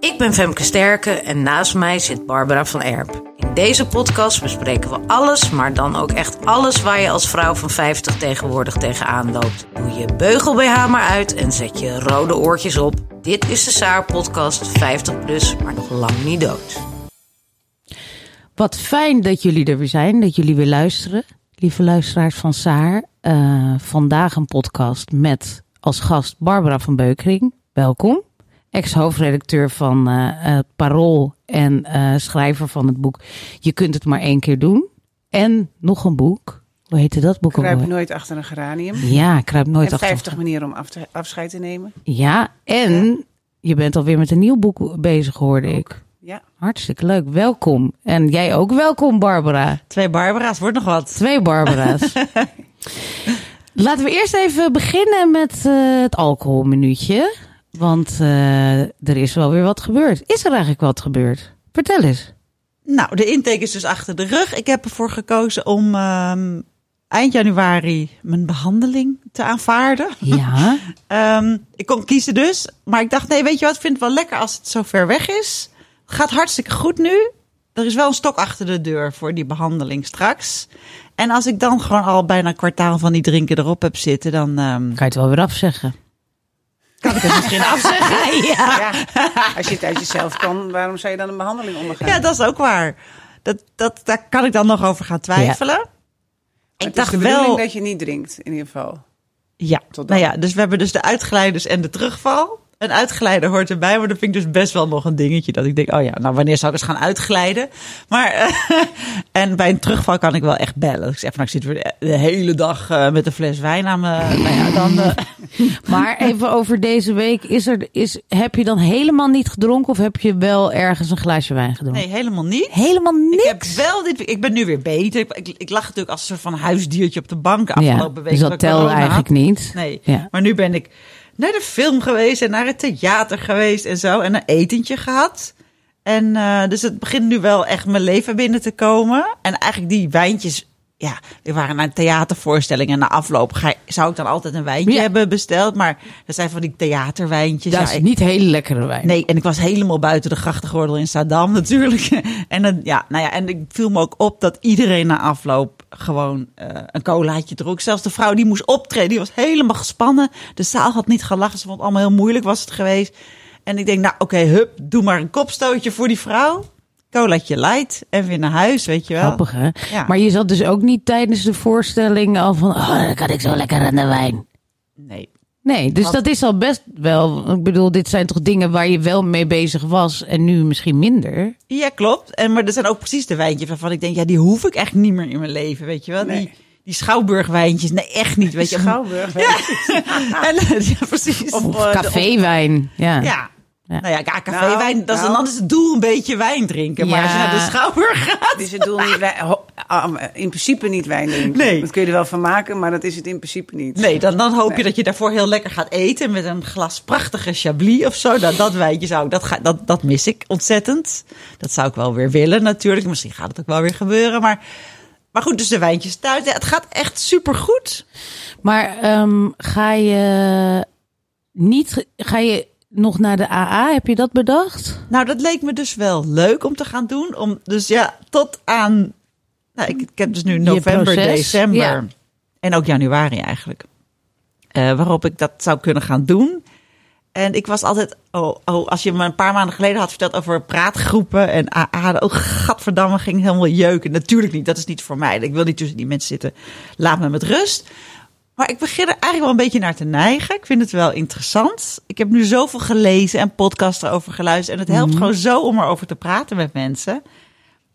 Ik ben Femke Sterke en naast mij zit Barbara van Erp. In deze podcast bespreken we alles, maar dan ook echt alles waar je als vrouw van 50 tegenwoordig tegenaan loopt. Doe je beugel BH maar uit en zet je rode oortjes op. Dit is de Saar podcast 50 plus, maar nog lang niet dood. Wat fijn dat jullie er weer zijn, dat jullie weer luisteren. Lieve luisteraars van Saar, eh, vandaag een podcast met als gast Barbara van Beukering. Welkom. Ex-hoofdredacteur van eh, eh, Parool en eh, schrijver van het boek Je kunt het maar één keer doen. En nog een boek. Hoe heette dat boek Kruip nooit achter een geranium. Ja, kruip nooit en achter. 50 manieren om af te- afscheid te nemen. Ja, en je bent alweer met een nieuw boek bezig, hoorde ik. Ja. Hartstikke leuk. Welkom. En jij ook welkom, Barbara. Twee Barbara's, wordt nog wat. Twee Barbara's. Laten we eerst even beginnen met eh, het alcoholminuutje. Want eh, er is wel weer wat gebeurd. Is er eigenlijk wat gebeurd? Vertel eens. Nou, de intake is dus achter de rug. Ik heb ervoor gekozen om ehm, eind januari mijn behandeling te aanvaarden. Ja. Ehm, ik kon kiezen dus, maar ik dacht, nee, weet je wat, ik vind het wel lekker als het zo ver weg is. Gaat hartstikke goed nu. Er is wel een stok achter de deur voor die behandeling straks. En als ik dan gewoon al bijna een kwartaal van die drinken erop heb zitten, dan ehm, Kan je het wel weer afzeggen? Kan ik het misschien afzeggen. ja. ja. Als je het uit jezelf kan, waarom zou je dan een behandeling ondergaan? ja, dat is ook waar. Dat, dat, daar kan ik dan nog over gaan twijfelen. Ik is dacht de bedoeling wel. dat je niet drinkt, in ieder geval. Ja, nou ja, dus we hebben dus de uitgeleiders en de terugval. Een uitgeleider hoort erbij, maar dat vind ik dus best wel nog een dingetje. Dat ik denk, oh ja, nou wanneer zou ik eens gaan uitglijden? Maar, eh, en bij een terugval kan ik wel echt bellen. Ik zeg van, nou, ik zit weer de, hele dag eh, met een fles wijn aan me. Nou ja, dan... eh, Maar even over deze week. Is er, is, heb je dan helemaal niet gedronken of heb je wel ergens een glaasje wijn gedronken? nee, helemaal niet. Helemaal niks? Ik heb wel dit, ik ben nu weer beter. Ik, ik, ik lag natuurlijk als een soort van huisdiertje op de bank afgelopen ja, week. dus dat telde corona eigenlijk niet. Nee, Ja. maar nu ben ik naar de film geweest en naar het theater geweest en zo. En een etentje gehad. En eh, dus het begint nu wel echt mijn leven binnen te komen. En eigenlijk die wijntjes, ja, we waren naar een theatervoorstelling en na afloop ga, zou ik dan altijd een wijntje Ja. hebben besteld. Maar dat zijn van die theaterwijntjes. Dat Ja, is ik- niet hele lekkere wijn. Nee, en ik was helemaal buiten de grachtengordel in Saddam natuurlijk. En, dan, ja, nou ja, en ik viel me ook op dat iedereen na afloop gewoon eh, een colaatje dronk. Zelfs de vrouw die moest optreden, die was helemaal gespannen. De zaal had niet gelachen, ze vond het allemaal heel moeilijk was het geweest. En ik denk, nou oké, hup, doe maar een kopstootje voor die vrouw. Colaatje light en weer naar huis, weet je wel. Grappig, hè? Ja. Maar je zat dus ook niet tijdens de voorstelling al van... Oh, dan kan ik zo lekker aan de wijn. Nee, Nee, dus dat is al best wel... Ik bedoel, dit zijn toch dingen waar je wel mee bezig was... en nu misschien minder? Ja, klopt. En, maar er zijn ook precies de wijntjes waarvan ik denk, ja, die hoef ik echt niet meer in mijn leven, weet je wel. Nee. Die, die Schouwburgwijntjes, nee, echt niet, weet je. Schouwburg. En, ja, precies. Of eh, caféwijn, ja. Ja. Ja. Nou ja, ja, caféwijn, Nou, dat is, nou. dan is het doel een beetje wijn drinken. Maar Ja. als je naar de schouwburg gaat... Is het doel niet wijn, in principe niet wijn drinken. Nee. Dat kun je er wel van maken, maar dat is het in principe niet. Nee, dan, dan hoop je dat je daarvoor heel lekker gaat eten met een glas prachtige Chablis of zo. Dat, dat wijntje zou ik, dat, ga, dat, dat mis ik ontzettend. Dat zou ik wel weer willen natuurlijk. Misschien gaat het ook wel weer gebeuren. Maar, maar goed, dus de wijntjes thuis. Ja, het gaat echt supergoed. Maar ehm, ga je niet... Ga je nog naar de AA? Heb je dat bedacht? Nou, dat leek me dus wel leuk om te gaan doen. Om, dus ja, tot aan... Nou, ik, ik heb dus nu november, december ja. en ook januari eigenlijk. Eh, waarop ik dat zou kunnen gaan doen. En ik was altijd... Oh, oh, als je me een paar maanden geleden had verteld over praatgroepen en AA... Oh, gadverdamme, ging helemaal jeuken. Natuurlijk niet, dat is niet voor mij. Ik wil niet tussen die mensen zitten. Laat me met rust. Maar ik begin er eigenlijk wel een beetje naar te neigen. Ik vind het wel interessant. Ik heb nu zoveel gelezen en podcasts erover geluisterd. En het helpt gewoon zo om erover te praten met mensen.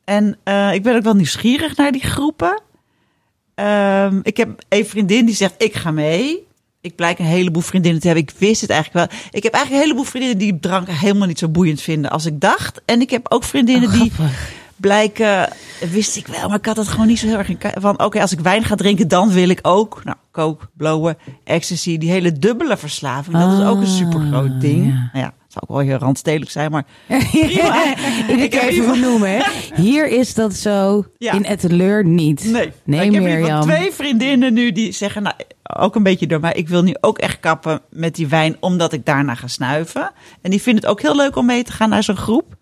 En eh, ik ben ook wel nieuwsgierig naar die groepen. Ehm, ik heb een vriendin die zegt, ik ga mee. ik blijk een heleboel vriendinnen te hebben. Ik wist het eigenlijk wel. Ik heb eigenlijk een heleboel vriendinnen die drank helemaal niet zo boeiend vinden als ik dacht. En ik heb ook vriendinnen Oh, die. Blijken, wist ik wel, maar ik had het gewoon niet zo heel erg in van. Oké, als ik wijn ga drinken, dan wil ik ook, nou, coke, blowen, ecstasy, die hele dubbele verslaving. Dat is ook een Ah, super groot ding. ja. Nou ja, het zou ook wel heel randstedelijk zijn, maar Ik Ik heb even hè. Hier is dat zo, Ja. in Etteleur niet. Nee, nee ik heb in ieder Mirjam. geval twee vriendinnen nu die zeggen, nou, ook een beetje door mij, ik wil nu ook echt kappen met die wijn, omdat ik daarna ga snuiven. En die vinden het ook heel leuk om mee te gaan naar zo'n groep.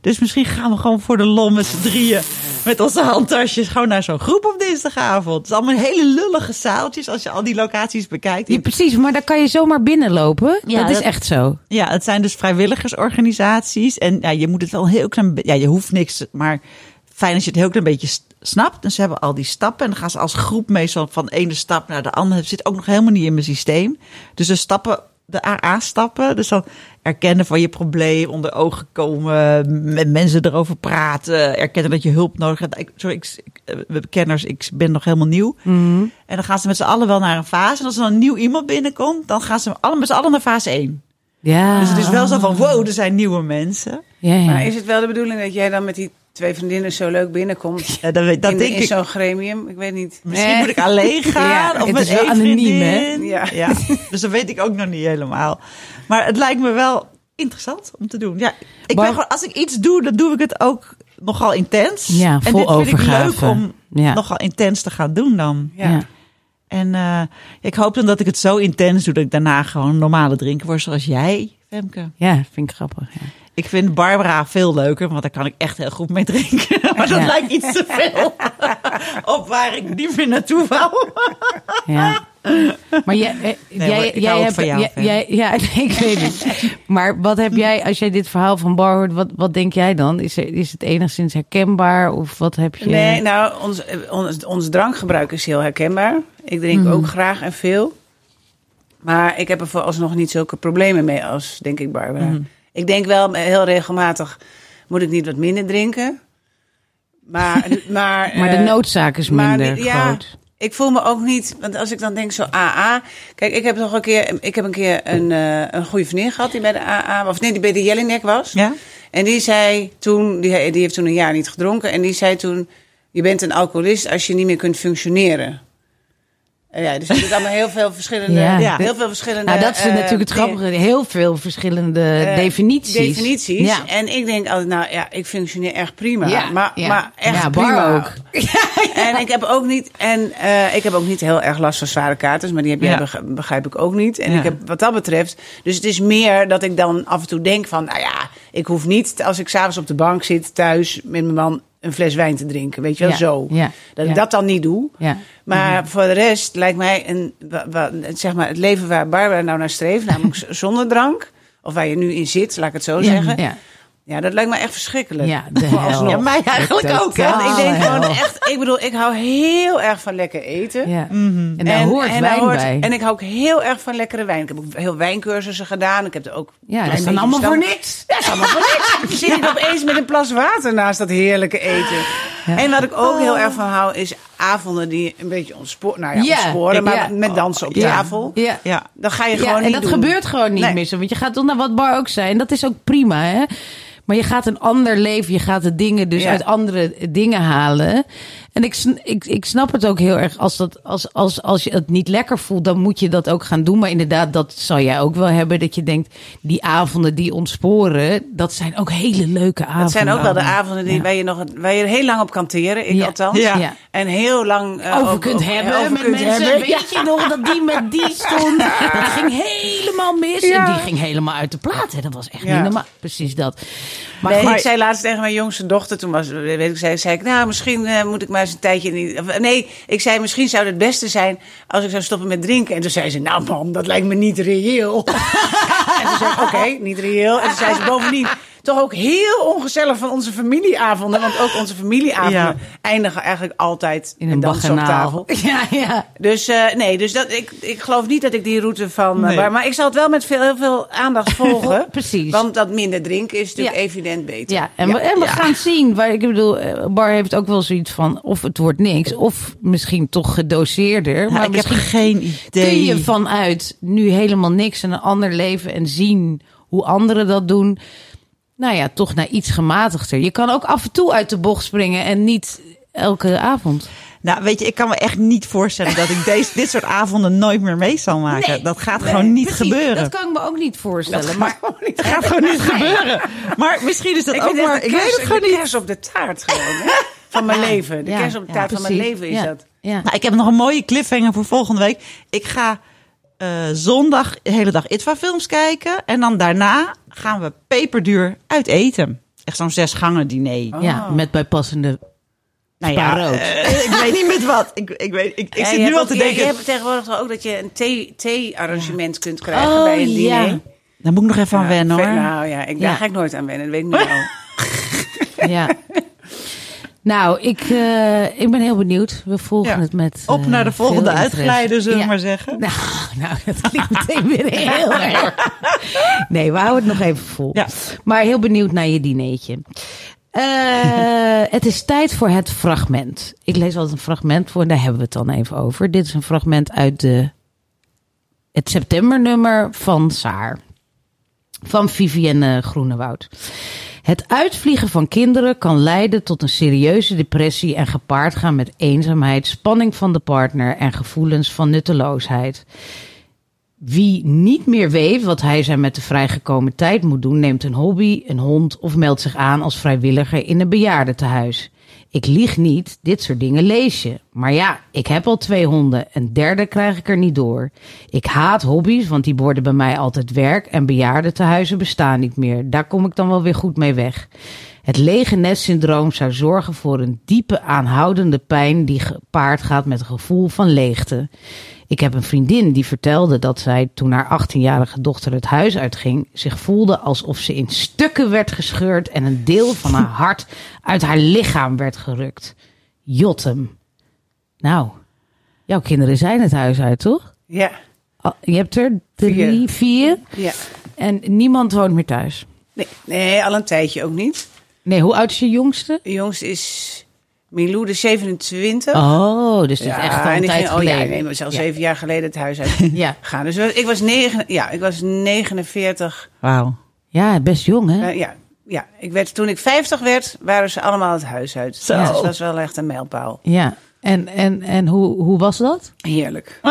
Dus misschien gaan we gewoon voor de lol met z'n drieën, met onze handtasjes, gewoon naar zo'n groep op dinsdagavond. Het is allemaal hele lullige zaaltjes als je al die locaties bekijkt. Ja, precies, maar daar kan je zomaar binnenlopen. Ja, dat is echt zo. Ja, het zijn dus vrijwilligersorganisaties. En ja, je moet het wel een heel klein beetje. Ja, je hoeft niks, maar fijn als je het heel klein beetje snapt. En ze hebben al die stappen. En dan gaan ze als groep meestal van de ene stap naar de andere. Het zit ook nog helemaal niet in mijn systeem. Dus de stappen, de AA-stappen. Dus dan erkennen van je probleem, onder ogen komen, met mensen erover praten, erkennen dat je hulp nodig hebt. Ik, sorry, ik, eh, kenners, ik ben nog helemaal nieuw. Mhm. En dan gaan ze met z'n allen wel naar een fase. En als er dan een nieuw iemand binnenkomt, dan gaan ze allemaal met z'n allen naar fase 1. Ja. Dus het is wel zo van, wow, er zijn nieuwe mensen. Ja, ja. Maar is het wel de bedoeling dat jij dan met die twee vriendinnen zo leuk binnenkomt? Ja, dat, weet- dat in, denk in ik. zo'n gremium? Ik weet niet. Misschien Eh. moet ik alleen gaan. Ja, of het met is wel één anoniem, hè? vriendin. Ja. ja. Dus dat weet ik ook nog niet helemaal. Maar het lijkt me wel interessant om te doen. Ja, ik ben gewoon, als ik iets doe, dan doe ik het ook nogal intens. Ja, en vol dit vind ik leuk om Ja. nogal intens te gaan doen dan. Ja. Ja. En eh, ik hoop dan dat ik het zo intens doe dat ik daarna gewoon een normale drinker word zoals jij, Femke. Ja, vind ik grappig. Ja. Ik vind Barbara veel leuker, want daar kan ik echt heel goed mee drinken. Maar dat Ja. lijkt iets te veel op waar ik niet meer naartoe wou. Ja. Maar jij, eh, Nee, jij, hoor, jij hebt, jou, ja, nee, ik weet het. Maar wat heb jij, als jij dit verhaal van Bar hoort, wat, wat denk jij dan? Is, er- is het enigszins herkenbaar of wat heb je? Nee, nou, ons, eh, ons, ons drankgebruik is heel herkenbaar. Ik drink Mhm. ook graag en veel. Maar ik heb er vooralsnog niet zulke problemen mee als, denk ik, Barbara. Mhm. Ik denk wel eh, heel regelmatig, moet ik niet wat minder drinken? Maar, maar, maar de eh, noodzaak is minder ja, groot. Ik voel me ook niet, want als ik dan denk zo AA. Kijk, ik heb nog een keer, ik heb een keer een, eh, een goede vriendin gehad die bij de AA, of nee, die bij de Jellinek was. Ja? En die zei toen, die, die heeft toen een jaar niet gedronken. En die zei toen, je bent een alcoholist als je niet meer kunt functioneren. Ja, dus er zitten allemaal heel veel verschillende, Ja. Ja. heel veel verschillende. Nou, dat is eh, natuurlijk het grappige. Heel veel verschillende Eh, definities. Definities. Ja. En ik denk altijd, nou ja, ik functioneer echt prima. Ja, maar, ja. maar echt Ja, Bar prima. ook. En ik heb ook niet, en eh, ik heb ook niet heel erg last van zware katers, maar die heb jij begrijp ik ook niet. En Ja. ik heb wat dat betreft, dus het is meer dat ik dan af en toe denk van, nou ja, ik hoef niet als ik s'avonds op de bank zit thuis met mijn man een fles wijn te drinken, weet je wel, Ja, zo. ja, Dat ja. ik dat dan niet doe. Maar voor de rest lijkt mij een, zeg maar, het leven waar Barbara nou naar streeft, namelijk zonder drank, of waar je nu in zit, laat ik het zo zeggen. Ja. Dat lijkt me echt verschrikkelijk. Ja, de Maar hel. Ja, mij eigenlijk De ook. Hè? ik denk gewoon echt, ik bedoel, ik hou heel erg van lekker eten. Ja. En daar hoort daar wijn hoort- bij. En ik hou ook heel erg van lekkere wijn. Ik heb ook heel wijncursussen gedaan. Ik heb er ook. ja, dat is dan allemaal voor niks. Ja, dat is allemaal voor niks. Zit ik opeens met een plas water naast dat heerlijke eten. En wat ik ook heel erg van hou, is avonden die een beetje ontsporen. Nou ja, ontsporen, maar met dansen op tafel. Ja. Ja. Dan ga je Ja, gewoon en niet dat doen. gebeurt gewoon niet Nee. meer. Want je gaat toch naar wat bar ook zijn. Dat is ook prima, hè? Maar je gaat een ander leven. Je gaat de dingen dus Ja. uit andere dingen halen. En ik, ik, ik snap het ook heel erg. Als, dat, als, als, als je het niet lekker voelt, dan moet je dat ook gaan doen. Maar inderdaad, dat zal jij ook wel hebben. Dat je denkt, die avonden die ontsporen, dat zijn ook hele leuke avonden. Dat zijn ook wel de avonden die, Ja. waar, je nog, waar je heel lang op kan teren. Ik Ja. althans. Ja. Ja. En heel lang eh, over kunt hebben over met kunt mensen. hebben. Weet je nog dat die met die stond? Dat ging helemaal mis. Ja. En die ging helemaal uit de plaat. Hè. Dat was echt Ja. niet normaal. Precies dat. Maar nee, ik zei laatst tegen mijn jongste dochter, toen was, weet ik, zei, zei ik, nou, misschien eh, moet ik maar eens een tijdje niet. of, nee, ik zei, misschien zou het beste zijn als ik zou stoppen met drinken. En toen zei ze, nou, mam, dat lijkt me niet reëel. en toen zei ik, oké, niet reëel. En toen zei ze bovendien, toch ook heel ongezellig van onze familieavonden. Want ook onze familieavonden Ja. eindigen eigenlijk altijd In een dansen op baganaal. tafel. Ja, ja. Dus eh, nee, dus dat, ik, ik geloof niet dat ik die route van. eh, Nee. maar, maar ik zal het wel met veel, heel veel aandacht volgen. Precies. Want dat minder drinken is natuurlijk Ja. evident beter. Ja, en we, en we gaan zien. Waar, ik bedoel, eh, Bar heeft ook wel zoiets van... of het wordt niks, of misschien toch gedoseerder. Maar ik heb geen idee. kun je vanuit nu helemaal niks en een ander leven... en zien hoe anderen dat doen... nou ja, toch naar iets gematigder. Je kan ook af en toe uit de bocht springen en niet elke avond. Nou, weet je, ik kan me echt niet voorstellen dat ik deze, dit soort avonden nooit meer mee zal maken. Nee. dat gaat gewoon niet Precies, gebeuren. Dat kan ik me ook niet voorstellen. maar Het gaat gewoon niet gebeuren. Maar misschien is dat Ik ook maar... Ik de weet kers, het gewoon de niet. kers op de taart gewoon. Hè? Van mijn leven. De Ja, kers op de ja, taart van mijn leven is Ja, dat. Ja. Nou, ik heb nog een mooie cliffhanger voor volgende week. Ik ga eh, zondag de hele dag ITVA films kijken. En dan daarna gaan we peperduur uit eten. Echt zo'n zes gangen diner. ja, met bijpassende Nou ja, rood. eh, ik weet niet met wat. Ik, ik, weet, ik, ik Ja, zit nu al te denken. Je hebt tegenwoordig wel ook dat je een thee- thee-arrangement kunt krijgen Oh, bij een diner. ja. Daar moet ik nog even aan wennen hoor. Nou ja, ik, Ja. daar ga ik nooit aan wennen. Dat weet ik nu al. Ja. Nou, ik, eh, ik ben heel benieuwd. We volgen Ja. het met. Op eh, naar de volgende uitglijden, zullen we Ja. maar zeggen. Nou, nou, dat klinkt meteen weer heel erg. Nee, we houden het nog even vol. Ja. Maar heel benieuwd naar je dinertje. Eh, het is tijd voor het fragment. Ik lees altijd een fragment voor en daar hebben we het dan even over. Dit is een fragment uit de, het septembernummer van Saar. Van Vivienne Groenewoud. Het uitvliegen van kinderen kan leiden tot een serieuze depressie en gepaard gaan met eenzaamheid, spanning van de partner en gevoelens van nutteloosheid. Wie niet meer weet wat hij zijn met de vrijgekomen tijd moet doen, neemt een hobby, een hond of meldt zich aan als vrijwilliger in een bejaardentehuis. Ik lieg niet, dit soort dingen lees je. Maar ja, ik heb al twee honden, een derde krijg ik er niet door. Ik haat hobby's, want die worden bij mij altijd werk en bejaardentehuizen bestaan niet meer. Daar kom ik dan wel weer goed mee weg. Het lege nestsyndroom zou zorgen voor een diepe aanhoudende pijn die gepaard gaat met een gevoel van leegte. Ik heb een vriendin die vertelde dat zij toen haar 18-jarige dochter het huis uitging, zich voelde alsof ze in stukken werd gescheurd en een deel van haar hart uit haar lichaam werd gerukt. Jotem. Nou, jouw kinderen zijn het huis uit, toch? Ja, Je hebt er drie, vier. ja. en niemand woont meer thuis. Nee, nee, al een tijdje ook niet. Nee, hoe oud is je jongste? De jongste is Milou, de 27. Oh, dus het ja, is echt al een tijd ging, oh ja, geleden. nee, maar zelfs Ja. zeven jaar geleden het huis uit Ja. gaan. Dus ik was, negen, ja, ik was 49. Wauw. ja, best jong hè? Eh, ja, ja, ik werd, toen ik 50 werd, waren ze allemaal het huis uit. Zo. Dus dat was wel echt een mijlpaal. Ja. En, en, en hoe, hoe was dat? Heerlijk.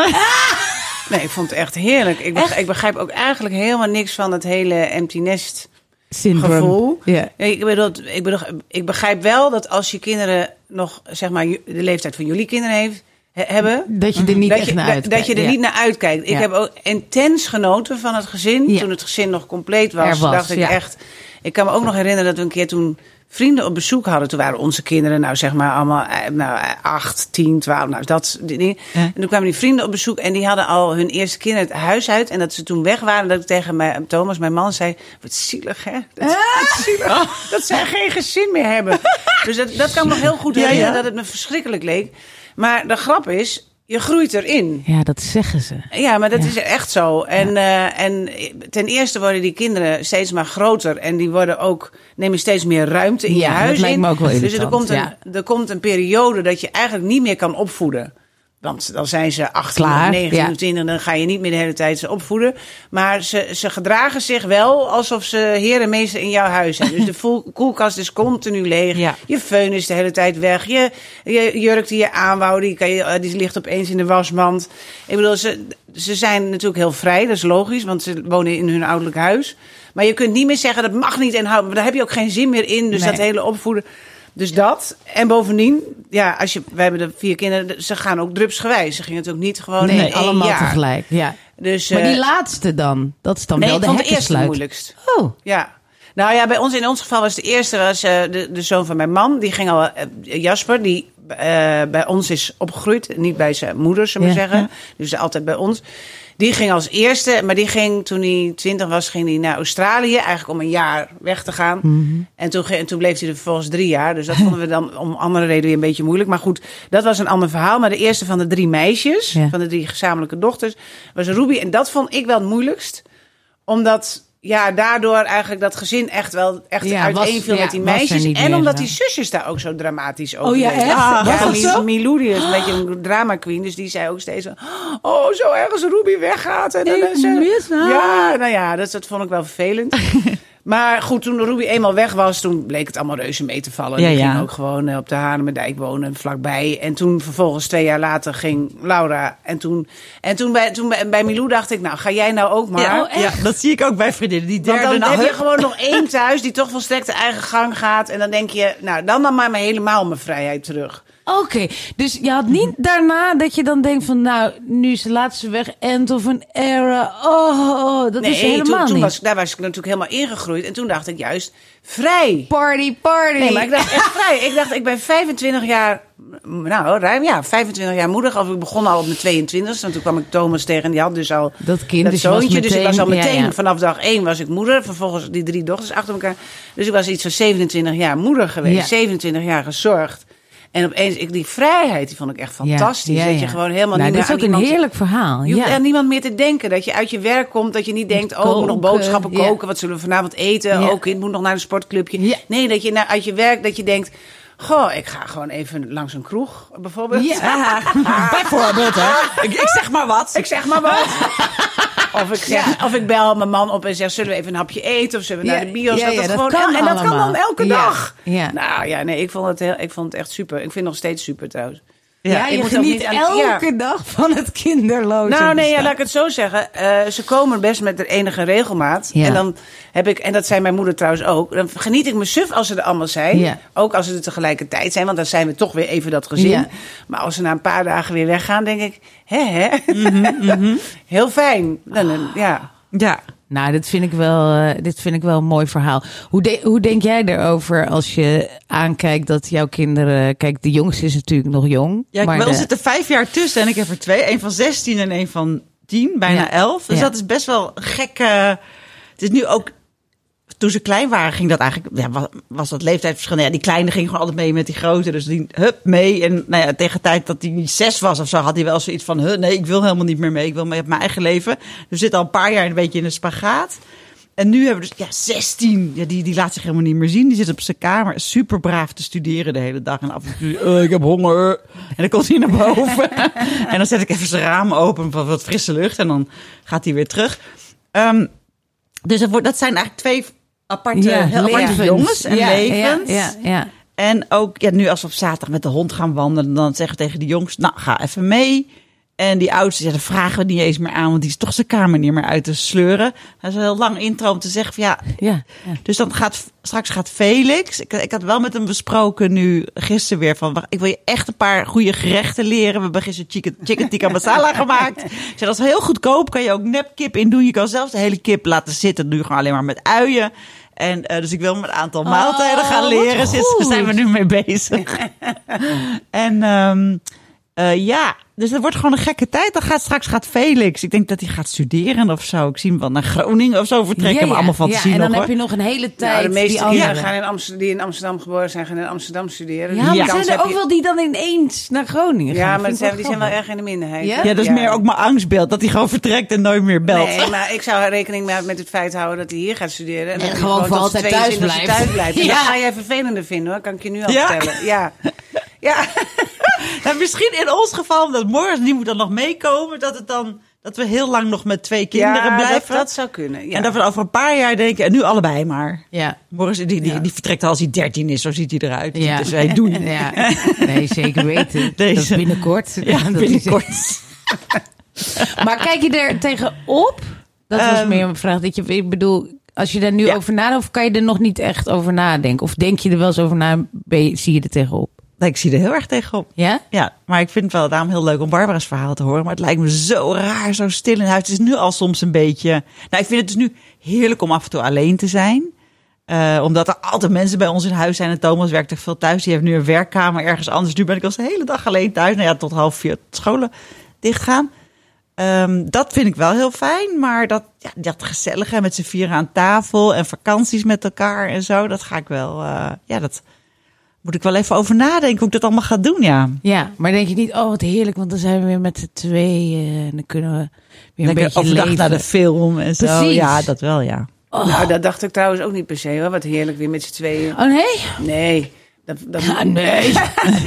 Nee, ik vond het echt heerlijk. Ik begrijp, ik begrijp ook eigenlijk helemaal niks van het hele empty nest Syndroom. gevoel. Ja. Ik, bedoel, ik, bedoel, ik begrijp wel dat als je kinderen nog, zeg maar, de leeftijd van jullie kinderen heeft, he- hebben. Dat je er niet dat echt je, naar uitkijkt. Dat je er ja. niet naar uitkijkt. Ik Ja. heb ook intens genoten van het gezin. Ja. Toen het gezin nog compleet was, was, dacht ik echt. Ik kan me ook nog herinneren dat we een keer toen vrienden op bezoek hadden. Toen waren onze kinderen, nou zeg maar, allemaal eh, nou, eh, acht, tien, twaalf. Nou, dat die dingen. Ja. En toen kwamen die vrienden op bezoek en die hadden al hun eerste kinderen het huis uit. En dat ze toen weg waren, dat ik tegen mij, Thomas, mijn man, zei: Wat zielig, hè? Dat, wat zielig, dat zij geen gezin meer hebben. Dus dat, dat kan me nog heel goed Ja, ja. herinneren, dat het me verschrikkelijk leek. Maar de grap is, je groeit erin. Ja, dat zeggen ze. Ja, maar dat is echt zo. En, eh, en ten eerste worden die kinderen steeds maar groter. En die worden ook, nemen steeds meer ruimte in Ja, je dat huis lijkt in. me ook wel dus er komt, een, er komt een periode dat je eigenlijk niet meer kan opvoeden. Want dan zijn ze 18 Klaar, of 19 ja. of 20, dan ga je niet meer de hele tijd ze opvoeden. Maar ze, ze gedragen zich wel alsof ze heer en meester in jouw huis zijn. Dus de koelkast is continu leeg. Ja. Je föhn is de hele tijd weg. Je, je jurk die je aanwouwde, die, kan je, eh, die ligt opeens in de wasmand. Ik bedoel, ze, ze zijn natuurlijk heel vrij, dat is logisch, want ze wonen in hun ouderlijk huis. Maar je kunt niet meer zeggen, dat mag niet en houden. Maar daar heb je ook geen zin meer in. Dus Nee. dat hele opvoeden. Dus dat. En bovendien, ja, als je, wij hebben de vier kinderen, ze gaan ook drupsgewijs. Ze gingen natuurlijk niet gewoon in Nee, één allemaal jaar. tegelijk. Ja. Dus, Maar die eh, laatste dan? Dat is dan nee, wel ik de vond de eerste moeilijkst. Oh, Ja. Nou ja, bij ons in ons geval was de eerste was, eh, de, de zoon van mijn man. Die ging al, eh, Jasper, die bij ons is opgegroeid. Niet bij zijn moeder, zullen we Ja, zeggen. Dus altijd bij ons. Die ging als eerste, maar die ging toen hij 20 was, ging hij naar Australië. Eigenlijk om een jaar weg te gaan. En, toen, en toen bleef hij er vervolgens drie jaar. Dus dat vonden we dan om andere redenen weer een beetje moeilijk. Maar goed, dat was een ander verhaal. Maar de eerste van de drie meisjes, Ja. van de drie gezamenlijke dochters, was Ruby. En dat vond ik wel het moeilijkst. Omdat ja, daardoor eigenlijk dat gezin echt wel echt Ja, uiteenviel met die ja, meisjes. En meer, omdat ja. die zusjes daar ook zo dramatisch over Oh ja, echt? Ja, Was? Milou die is een beetje een drama queen. Dus die zei ook steeds van... Oh, zo erg als Ruby weggaat. En dan haar. Ja, nou ja, dat, dat vond ik wel vervelend. maar goed, toen Ruby eenmaal weg was... toen bleek het allemaal reuze mee te vallen. Ja, die ja. ging ook gewoon eh, op de Hanemerdijk wonen, vlakbij. En toen vervolgens twee jaar later ging Laura. En toen, en toen, bij, toen bij, bij Milou dacht ik... Nou, ga jij nou ook maar... Ja, ja, dat zie ik ook bij vriendinnen. Die Want derde dan nou, heb je gewoon nog één thuis die toch volstrekt de eigen gang gaat. En dan denk je, nou, dan dan maar helemaal mijn vrijheid terug. Oké, dus je had niet daarna dat je dan denkt van, nou, nu is de laatste weg, end of an era. Oh, dat is helemaal toen, toen niet. was, daar was ik natuurlijk helemaal ingegroeid. En toen dacht ik juist, vrij. Party, party. Nee, maar ik dacht echt vrij. Ik dacht, ik ben 25 jaar, nou ruim, ja, 25 jaar moeder. Of ik begon al op mijn 22 En toen kwam ik Thomas tegen en die had dus al Dat kind, dat dus zoontje. dus ik was al meteen- ja, meteen, ja. vanaf dag 1 was ik moeder. Vervolgens die drie dochters achter elkaar. Dus ik was iets van 27 jaar moeder geweest. Ja. 27 jaar gezorgd. En opeens, ik, die vrijheid, die vond ik echt fantastisch. Ja, ja, Dat je gewoon helemaal nou, niet meer is ook een heerlijk verhaal. je hoeft aan niemand meer te denken. Dat je uit je werk komt. Dat je niet denkt, oh, ik moet nog koken, boodschappen koken. Wat zullen we vanavond eten? Ja. Oh, kind moet nog naar een sportclubje. Nee, dat je uit je werk, dat je denkt... Goh, ik ga gewoon even langs een kroeg, bijvoorbeeld. Ja. Bijvoorbeeld, hè. Ik, ik zeg maar wat. Ik zeg maar wat. Of ik, zeg, of ik bel mijn man op en zeg, zullen we even een hapje eten? Of zullen we Ja, naar de bios? ja, dat dat gewoon, kan en dat kan dan elke dag. ja. Nou ja, nee, ik vond, het heel, ik vond het echt super. Ik vind het nog steeds super trouwens. Ja, je moet geniet niet elke ja. dag van het kinderloze Nou, nee, ja, laat ik het zo zeggen. Eh, ze komen best met de enige regelmaat. Ja. En dan heb ik, en dat zei mijn moeder trouwens ook. Dan geniet ik me suf als ze er allemaal zijn. Ook als ze er tegelijkertijd zijn, want dan zijn we toch weer even dat gezin. Maar als ze na een paar dagen weer weggaan, denk ik, hè, hè? Mhm, Heel fijn. Dan, dan, ja. Ja. Nou, dit vind ik wel, eh, dit vind ik wel een mooi verhaal. Hoe, de- hoe denk jij erover als je aankijkt dat jouw kinderen... Kijk, de jongste is natuurlijk nog jong. Ja, maar de- zitten vijf jaar tussen en ik heb er twee. Een van 16 en een van 10, bijna Ja. 11. Dus Ja. dat is best wel gek. het is nu ook... Toen ze klein waren, ging dat eigenlijk... Ja, was, dat leeftijdsverschil. Nou Ja, die kleine ging gewoon altijd mee met die grote. Dus die, hup, mee. En nou ja, tegen de tijd dat hij zes was of zo... had hij wel zoiets van... Huh, nee, ik wil helemaal niet meer mee. Ik wil mee op mijn eigen leven. Dus zitten al een paar jaar een beetje in een spagaat. En nu hebben we dus, ja, 16. Ja, die, die laat zich helemaal niet meer zien. Die zit op zijn kamer super braaf te studeren de hele dag. En af en toe, eh, ik heb honger. En dan komt hij naar boven. en dan zet ik even zijn raam open voor wat frisse lucht. En dan gaat hij weer terug. Ehm, dus dat zijn eigenlijk twee aparte, heel aparte levens. jongens en Ja, levens. Ja, ja, ja. En ook ja, nu als we op zaterdag met de hond gaan wandelen, dan zeggen we tegen de jongens, nou ga even mee. En die oudste, ja, daar vragen we niet eens meer aan, want die is toch zijn kamer niet meer uit te sleuren. Dat is een heel lang intro om te zeggen van ja. Ja, ja. Dus dan gaat straks gaat Felix. Ik, ik had wel met hem besproken nu gisteren weer van ik wil je echt een paar goede gerechten leren. We hebben gisteren chicken, chicken tikka masala gemaakt. Ik zei dat is heel goedkoop. Kan je ook nepkip in doen. Je kan zelfs de hele kip laten zitten. Je gewoon alleen maar met uien. En eh, dus ik wil hem een aantal maaltijden gaan leren. Daar zijn we nu mee bezig. en ehm, eh, ja, dus het wordt gewoon een gekke tijd. Dan gaat straks gaat Felix. Ik denk dat hij gaat studeren of zo. Ik zie hem wel naar Groningen of zo vertrekken. Ja, ja. Maar allemaal fantasie ja, en dan nog heb hoor. je nog een hele tijd. Nou, de meeste die gaan in Amsterdam, die in Amsterdam geboren zijn, gaan in Amsterdam studeren. Ja, Dus die maar zijn er ook je- wel die dan ineens naar Groningen gaan? Ja, maar zijn, die zijn wel erg in de minderheid. Ja? dat is meer ook mijn angstbeeld. Dat hij gewoon vertrekt en nooit meer belt. Nee, maar ik zou rekening met, met het feit houden dat hij hier gaat studeren. En, dat gewoon voor altijd zijn thuis 22e blijft. thuis blijft. Dat ga jij vervelender vinden hoor, kan ik je nu al vertellen. Ja. Ja. Nou, misschien in ons geval, omdat morgen die moet dan nog meekomen, dat het dan dat we heel lang nog met twee kinderen ja, blijven. Dat, dat zou kunnen. Ja. En dat we over een paar jaar denken, en nu allebei maar. Ja. Morgen, die, die, Ja. die vertrekt als hij 13 is, zo ziet hij eruit. Ja. Dus wij doen. Ja. Nee, zeker weten. Deze. Dat is binnenkort. Ja, Dat binnenkort. Maar kijk je er tegenop? Dat was Ehm, meer een vraag. Dat je, ik bedoel, als je daar nu over nadenkt, of kan je er nog niet echt over nadenken? Of denk je er wel eens over na, ben je- zie je er tegenop? Ik zie er heel erg tegenop. Ja? Ja, maar ik vind het wel daarom heel leuk om Barbara's verhaal te horen. Maar het lijkt me zo raar, zo stil in huis. Het is nu al soms een beetje... Nou, ik vind het dus nu heerlijk om af en toe alleen te zijn. Eh, omdat er altijd mensen bij ons in huis zijn. En Thomas werkt echt veel thuis. Die heeft nu een werkkamer ergens anders. Nu ben ik al de hele dag alleen thuis. Nou ja, tot half vier scholen dichtgaan. Ehm, dat vind ik wel heel fijn. Maar dat, ja, dat gezellige met z'n vieren aan tafel en vakanties met elkaar en zo, dat ga ik wel. eh, ja, dat moet ik wel even over nadenken hoe ik dat allemaal ga doen. Ja. Ja, maar denk je niet, oh wat heerlijk, want dan zijn we weer met z'n tweeën en dan kunnen we weer een Lekker beetje overdag leven. naar de film en zo. Precies. Ja, dat wel, ja. Nou, dat dacht ik trouwens ook niet per se hoor. Wat heerlijk weer met z'n tweeën. Oh nee? Nee. Dat, dat, Ah, nee.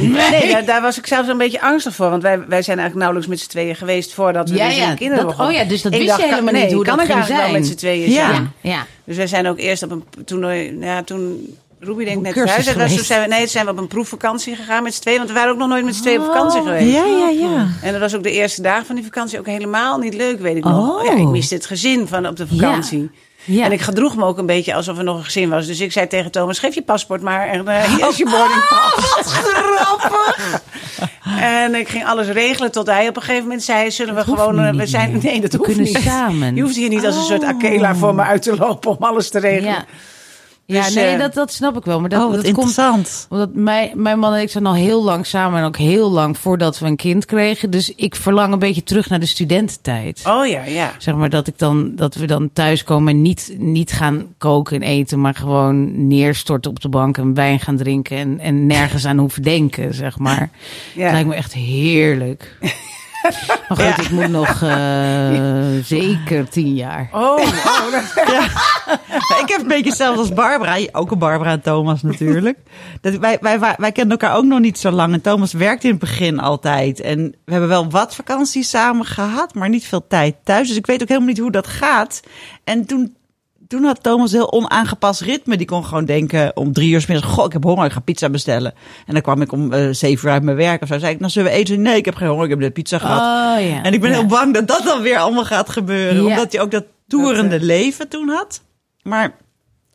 nee, daar, daar was ik zelfs een beetje angstig voor. Want wij, wij zijn eigenlijk nauwelijks met z'n tweeën geweest voordat we Ja, dus ja, kinderen dat- oh ja, dus dat Ik wist je dacht, helemaal nee, niet hoe kan dat ik eigenlijk wel zijn. met z'n tweeën Ja. zijn. Ja, ja. Dus wij zijn ook eerst op een toernooi. Nou ja, toen Ruby denk ik net. En toen geweest. zijn we, nee, toen zijn we op een proefvakantie gegaan met z'n tweeën. Want we waren ook nog nooit met z'n tweeën op vakantie Oh. geweest. Ja, ja, ja. En dat was ook de eerste dagen van die vakantie ook helemaal niet leuk, weet ik nog. Oh. Ja, ik miste het gezin van op de vakantie. Ja. En ik gedroeg me ook een beetje alsof er nog een gezin was. Dus ik zei tegen Thomas, geef je paspoort maar. En eh, hier is je boardingpas. grappig. En ik ging alles regelen tot hij op een gegeven moment zei... zullen we gewoon... eh, we zijn, nee, dat We hoeft niet. samen. Je hoeft hier niet als een soort Oh. Akela voor me uit te lopen om alles te regelen. Ja, ja Dus, nee, eh, dat, dat snap ik wel. Maar dat, oh, dat komt. Omdat mijn, mijn man en ik zijn al heel lang samen en ook heel lang voordat we een kind kregen. Dus ik verlang een beetje terug naar de studententijd. Oh ja, ja. Zeg maar dat, ik dan, dat we dan thuiskomen en niet, niet gaan koken en eten, maar gewoon neerstorten op de bank en wijn gaan drinken en, en nergens aan hoeven denken, zeg maar. Ja. Het lijkt me echt heerlijk. Maar goed, Ja. ik moet nog eh, zeker tien jaar. Oh, oh dat- ik heb een beetje hetzelfde als Barbara. Ook een Barbara en Thomas natuurlijk. Dat wij, wij, wij, wij kennen elkaar ook nog niet zo lang. En Thomas werkte in het begin altijd. En we hebben wel wat vakanties samen gehad, maar niet veel tijd thuis. Dus ik weet ook helemaal niet hoe dat gaat. En toen, toen had Thomas een heel onaangepast ritme. Die kon gewoon denken om drie uur 's middags... Goh, ik heb honger, ik ga pizza bestellen. En dan kwam ik om eh, zeven uur uit mijn werk of zo. zei ik, nou zullen we eten? Nee, ik heb geen honger, ik heb net pizza gehad. Oh ja. En ik ben Ja. heel bang dat dat dan weer allemaal gaat gebeuren. Omdat hij ook dat toerende Dat, eh, leven toen had. Maar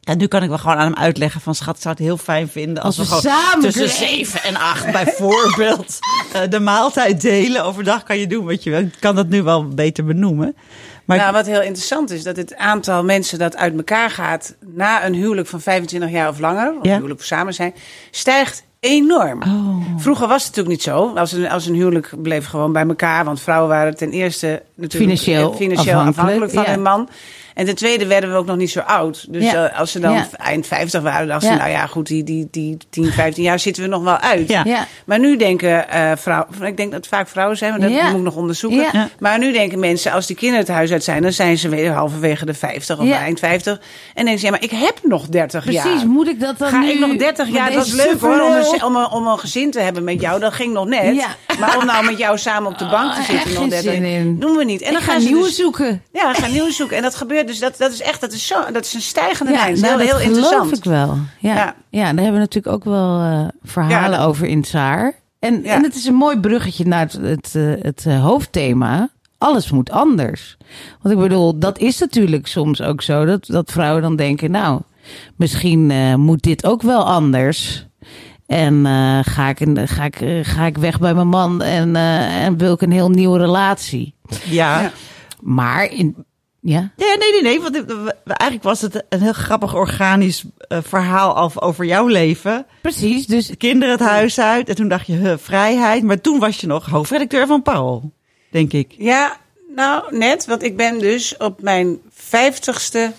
ja, nu kan ik wel gewoon aan hem uitleggen van... schat, ik zou het heel fijn vinden als, Als we, we gewoon samen tussen zeven en acht bijvoorbeeld... eh, de maaltijd delen. Overdag kan je doen wat je wil. Ik kan dat nu wel beter benoemen. Maar nou, wat heel interessant is, dat het aantal mensen dat uit elkaar gaat na een huwelijk van 25 jaar of langer, of Ja. huwelijk samen zijn, stijgt enorm. Oh. Vroeger was het natuurlijk niet zo. Als een, als een huwelijk bleef gewoon bij elkaar, want vrouwen waren ten eerste natuurlijk Financieel eh, financieel afhankelijk, afhankelijk van ja. hun man. En ten tweede werden we ook nog niet zo oud. Dus Ja. eh, als ze dan Ja. eind 50 waren, dachten Ja. ze, nou ja, goed, die, die, die 10, 15 jaar zitten we nog wel uit. Ja. Ja. Maar nu denken eh vrouwen, ik denk dat het vaak vrouwen zijn, maar dat Ja. moet ik nog onderzoeken. Ja. Ja. Maar nu denken mensen, als die kinderen het huis uit zijn, dan zijn ze weer halverwege de 50 of Ja. eind 50. En denken ze, ja, maar ik heb nog 30 jaar. Precies, moet ik dat dan Ga nu... ik nog 30 met jaar? Dat is leuk hoor, om een, om, een, om een gezin te hebben met jou. Dat ging nog net. Ja. Maar om nou met jou samen op de bank te Oh, zitten nog geen 30 zin in. Doen we niet. En dan ik ga gaan ze nieuwe dus, zoeken. Ja, gaan nieuwe zoeken. En dat gebeurt dus. Dat, dat is echt, dat is, zo, dat is een stijgende lijn. Dat is nou, heel, dat heel geloof interessant. ik wel. Ja. Ja. Ja. daar hebben we natuurlijk ook wel eh, verhalen dat- over in Saar. En, en het is een mooi bruggetje naar het, het, eh, het eh, hoofdthema. Alles moet anders. Want ik bedoel, dat is natuurlijk soms ook zo. Dat, dat vrouwen dan denken, nou, misschien moet dit ook wel anders. En ga, ik, ga, ik, ga ik weg bij mijn man en, en wil ik een heel nieuwe relatie. Ja. Maar in, ja, Ja, nee, nee, nee. Want eigenlijk was het een heel grappig organisch eh, verhaal af over jouw leven. precies. Dus De kinderen het huis uit. En toen dacht je, huh, vrijheid. Maar toen was je nog hoofdredacteur van Parool, denk ik. Ja, nou net, want ik ben dus op mijn vijftigste,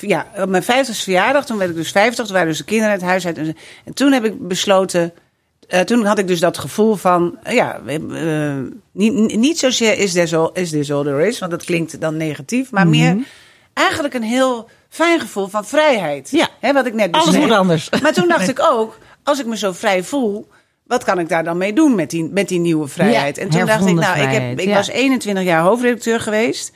ja, op mijn vijftigste verjaardag, toen werd ik dus vijftig, toen waren dus de kinderen het huis uit. En toen heb ik besloten, eh, toen had ik dus dat gevoel van, eh, ja, eh, niet, niet zozeer is this, all, is this all there is, want dat klinkt dan negatief, maar meer eigenlijk een heel fijn gevoel van vrijheid. Ja. Hè, wat ik net Alles beschreef. moet anders. Maar toen dacht ik ook, als ik me zo vrij voel, wat kan ik daar dan mee doen met die, met die nieuwe vrijheid? Ja, en toen dacht ik, nou, ik, heb, ik ja. was 21 jaar hoofdredacteur geweest.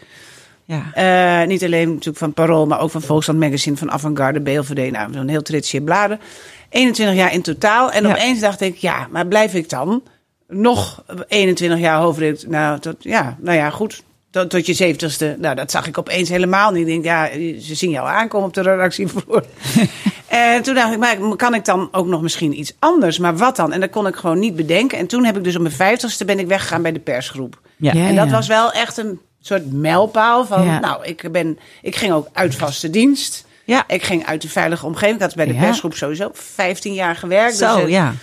Ja. Niet alleen natuurlijk van Parool, maar ook van Volksland Magazine, van Avantgarde, BLVD. Nou, zo'n heel tritsje bladen. 21 jaar in totaal. En Ja. opeens dacht ik, ja, maar blijf ik dan nog 21 jaar hoofdredacteur? Nou, tot, ja, nou ja, goed. Tot, tot je zeventigste. Nou, dat zag ik opeens helemaal niet. Ik denk, ja, ze zien jou aankomen op de redactievloer. en toen dacht ik, maar kan ik dan ook nog misschien iets anders? Maar wat dan? En dat kon ik gewoon niet bedenken. En toen heb ik dus op mijn vijftigste ben ik weggegaan bij de persgroep. Ja. Ja, En dat ja. was wel echt een soort mijlpaal van, Ja. nou, ik, ben, ik ging ook uit vaste dienst. Ja. Ik ging uit de veilige omgeving. Ik had bij de Ja. persgroep sowieso 15 jaar gewerkt. Zo, dus, ja.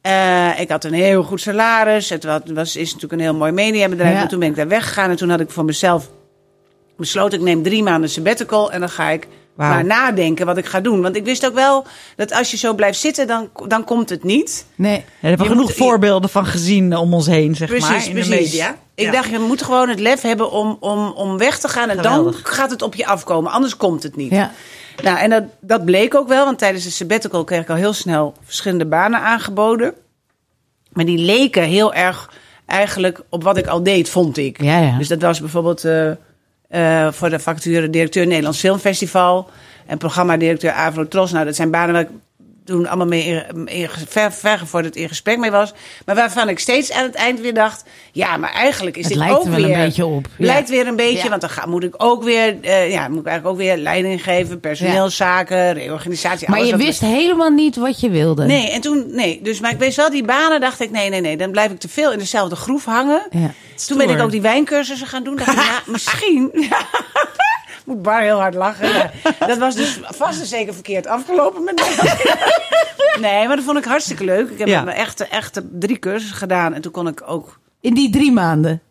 Eh, ik had een heel goed salaris. Het was, was, is natuurlijk een heel mooi mediabedrijf. Ja. Maar toen ben ik daar weggegaan. En toen had ik voor mezelf besloten... ik neem drie maanden sabbatical en dan ga ik Maar nadenken wat ik ga doen. Want ik wist ook wel dat als je zo blijft zitten... dan, dan komt het niet. Nee. Ja, daar hebben we genoeg moet- voorbeelden van gezien om ons heen, zeg Precies, maar, in precies. de media. Ik Ja. dacht, je moet gewoon het lef hebben om, om, om weg te gaan. En Geweldig. dan gaat het op je afkomen. Anders komt het niet. Ja. Nou, en dat, dat bleek ook wel. Want tijdens de sabbatical kreeg ik al heel snel verschillende banen aangeboden. Maar die leken heel erg eigenlijk op wat ik al deed, vond ik. Ja, ja. Dus dat was bijvoorbeeld eh, eh, voor de vacature directeur Nederlands Filmfestival. En programmadirecteur Avro Tros. Nou, dat zijn banen waar toen allemaal mee in, in, ver, vergevorderd in gesprek mee was. Maar waarvan ik steeds aan het eind weer dacht... Ja, maar eigenlijk is Het dit lijkt ook er wel een weer... beetje op. Ja. Lijkt weer een beetje, Ja. want dan ga, moet ik ook weer... eh, ja, moet ik eigenlijk ook weer leiding geven. Personeelszaken, reorganisatie. Maar alles je wist helemaal niet wat je wilde. Nee, en toen... Nee, dus maar ik wees wel die banen, dacht ik... Nee, nee, nee, dan blijf ik te veel in dezelfde groef hangen. Ja. Toen ben ik ook die wijncursussen gaan doen. Dacht ik, ja, misschien... Moet Bar heel hard lachen. Ja. Dat was dus vast en zeker verkeerd afgelopen met mij. Nee, maar dat vond ik hartstikke leuk. Ik heb Ja. echt, echt drie cursussen gedaan. En toen kon ik ook... In die drie maanden.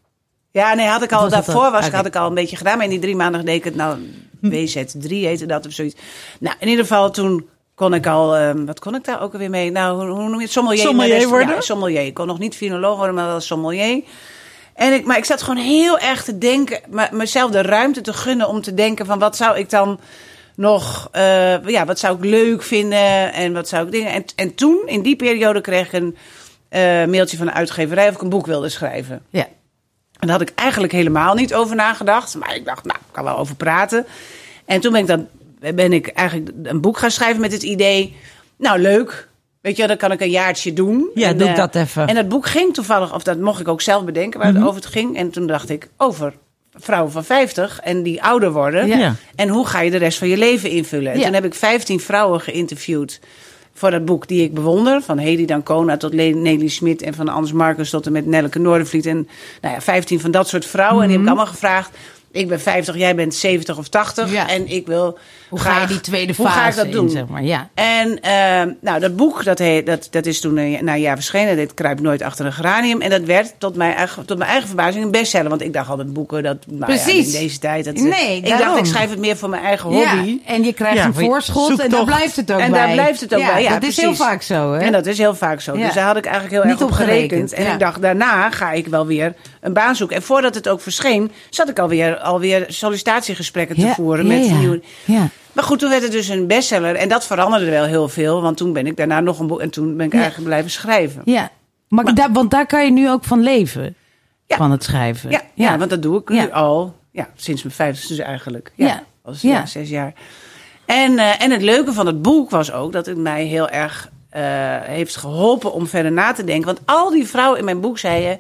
Ja, nee, had ik al was daarvoor was, had ik al een beetje gedaan. Maar in die drie maanden deed ik het nou... WZ3 heette dat of zoiets. Nou, in ieder geval toen kon ik al... ehm, wat kon ik daar ook alweer mee? Nou, hoe, hoe noem je het? Sommelier. Sommelier worden? Ja, sommelier. Ik kon nog niet finoloog worden, maar wel sommelier. En ik, maar ik zat gewoon heel erg te denken, mezelf de ruimte te gunnen om te denken van wat zou ik dan nog, eh, ja, wat zou ik leuk vinden en wat zou ik dingen. En, en toen, in die periode, kreeg ik een eh, mailtje van de uitgeverij of ik een boek wilde schrijven. Ja. En daar had ik eigenlijk helemaal niet over nagedacht. Maar ik dacht, nou, ik kan wel over praten. En toen ben ik, dan, ben ik eigenlijk een boek gaan schrijven met het idee... Nou, leuk. Weet je, dan kan ik een jaartje doen. Ja, En, doe ik eh, dat even. En dat boek ging toevallig, of dat mocht ik ook zelf bedenken waar het over het ging. En toen dacht ik, over vrouwen van 50 en die ouder worden. Ja. En hoe ga je de rest van je leven invullen? En Ja. toen heb ik 15 vrouwen geïnterviewd voor dat boek die ik bewonder. Van Hedy Dancona tot Nelly Smit en van Anders Marcus tot en met Nelleke Noordenvliet. En nou ja, 15 van dat soort vrouwen. En die heb ik allemaal gevraagd. Ik ben 50, jij bent 70 of 80. Ja. En ik wil Hoe ga je die tweede hoe fase ga ik dat in, doen? zeg maar? Ja. En eh, nou, dat boek, dat, heet, dat, dat is toen eh, na een jaar verschenen. Dit kruipt nooit achter een geranium. En dat werd tot mijn eigen, tot mijn eigen verbazing een bestseller. Want ik dacht altijd boeken, dat nou ja, Precies. in deze tijd. Dat, Nee, ik daarom. dacht, ik schrijf het meer voor mijn eigen hobby. Ja, en je krijgt Ja, een voorschot en daar blijft het ook En bij. daar blijft het ook bij, ja, dat is heel vaak zo, hè? En dat is heel vaak zo. Ja. Dus daar had ik eigenlijk heel Niet erg op op gerekend. gerekend, En ja. ik dacht, daarna ga ik wel weer een baan zoeken. En voordat het ook verscheen, zat ik alweer, alweer sollicitatiegesprekken te Ja, voeren. ja, met ja. nieuwe... Ja. Maar goed, toen werd het dus een bestseller. En dat veranderde wel heel veel. Want toen ben ik daarna nog een boek... En toen ben ik Ja. eigenlijk blijven schrijven. ja. Maar, daar, want daar kan je nu ook van leven. Ja. Van het schrijven. Ja, ja. want dat doe ik nu al. Ja, sinds mijn vijftigste dus eigenlijk. Ja, Ja. Als, Ja. ja. zes jaar. En, eh, en het leuke van het boek was ook dat het mij heel erg eh, heeft geholpen om verder na te denken. Want al die vrouwen in mijn boek zeiden...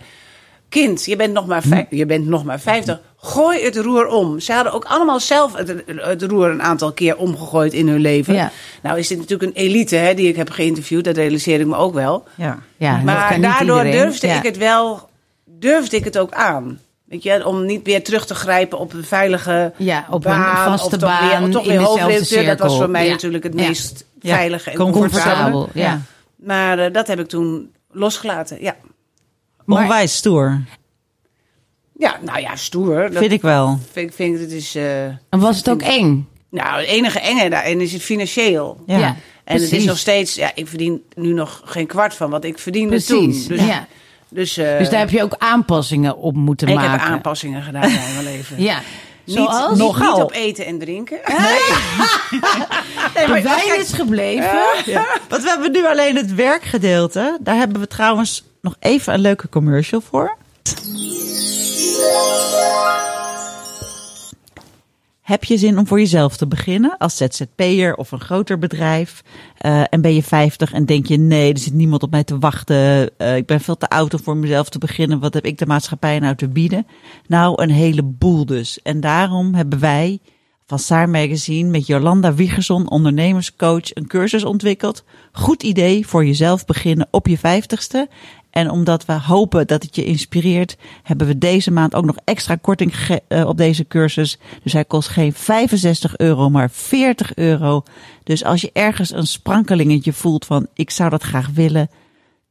Kind, je bent nog maar, vijf, je bent nog maar 50. Gooi het roer om. Ze hadden ook allemaal zelf het, het roer een aantal keer omgegooid in hun leven. Ja. Nou is dit natuurlijk een elite hè, die ik heb geïnterviewd. Dat realiseer ik me ook wel. Ja. Ja, Maar daardoor iedereen. durfde Ja. ik het wel, durfde ik het ook aan. Weet je, om niet weer terug te grijpen op een veilige Ja, op een baan, vaste of toch baan weer, toch weer hoofdredacteur. Dat was voor mij Ja. natuurlijk het meest veilige en comfortabel. comfortabele. Comfortabel, ja. Ja. Maar eh, dat heb ik toen losgelaten. Ja. Maar- Onwijs stoer, ja, nou ja, stoer. Dat vind ik wel. vind, ik- vind ik, het is, eh, En was het ook eng? nou, het enige enge daarin is het financieel. Ja. En het is nog steeds, ja, ik verdien nu nog geen kwart van wat ik verdiende Precies, toen. Dus, ja. dus, eh, Dus daar heb je ook aanpassingen op moeten ik maken. heb aanpassingen gedaan in mijn leven. Ja. Niet, Zoals? niet, Nogal. niet op eten en drinken. De wijn is gebleven. Ja. Want we hebben nu alleen het werkgedeelte. Daar hebben we trouwens nog even een leuke commercial voor. Heb je zin om voor jezelf te beginnen als ZZP'er of een groter bedrijf? Eh, en ben je 50 en denk je: nee, er zit niemand op mij te wachten. Eh, ik ben veel te oud om voor mezelf te beginnen. Wat heb ik de maatschappij nou te bieden? Nou, een heleboel dus. En daarom hebben wij van Saar Magazine met Jolanda Wiegerson, ondernemerscoach, een cursus ontwikkeld. Goed idee voor jezelf beginnen op je vijftigste. En omdat we hopen dat het je inspireert, hebben we deze maand ook nog extra korting eh, op deze cursus. Dus hij kost geen 65 euro, maar 40 euro. Dus als je ergens een sprankelingetje voelt van ik zou dat graag willen,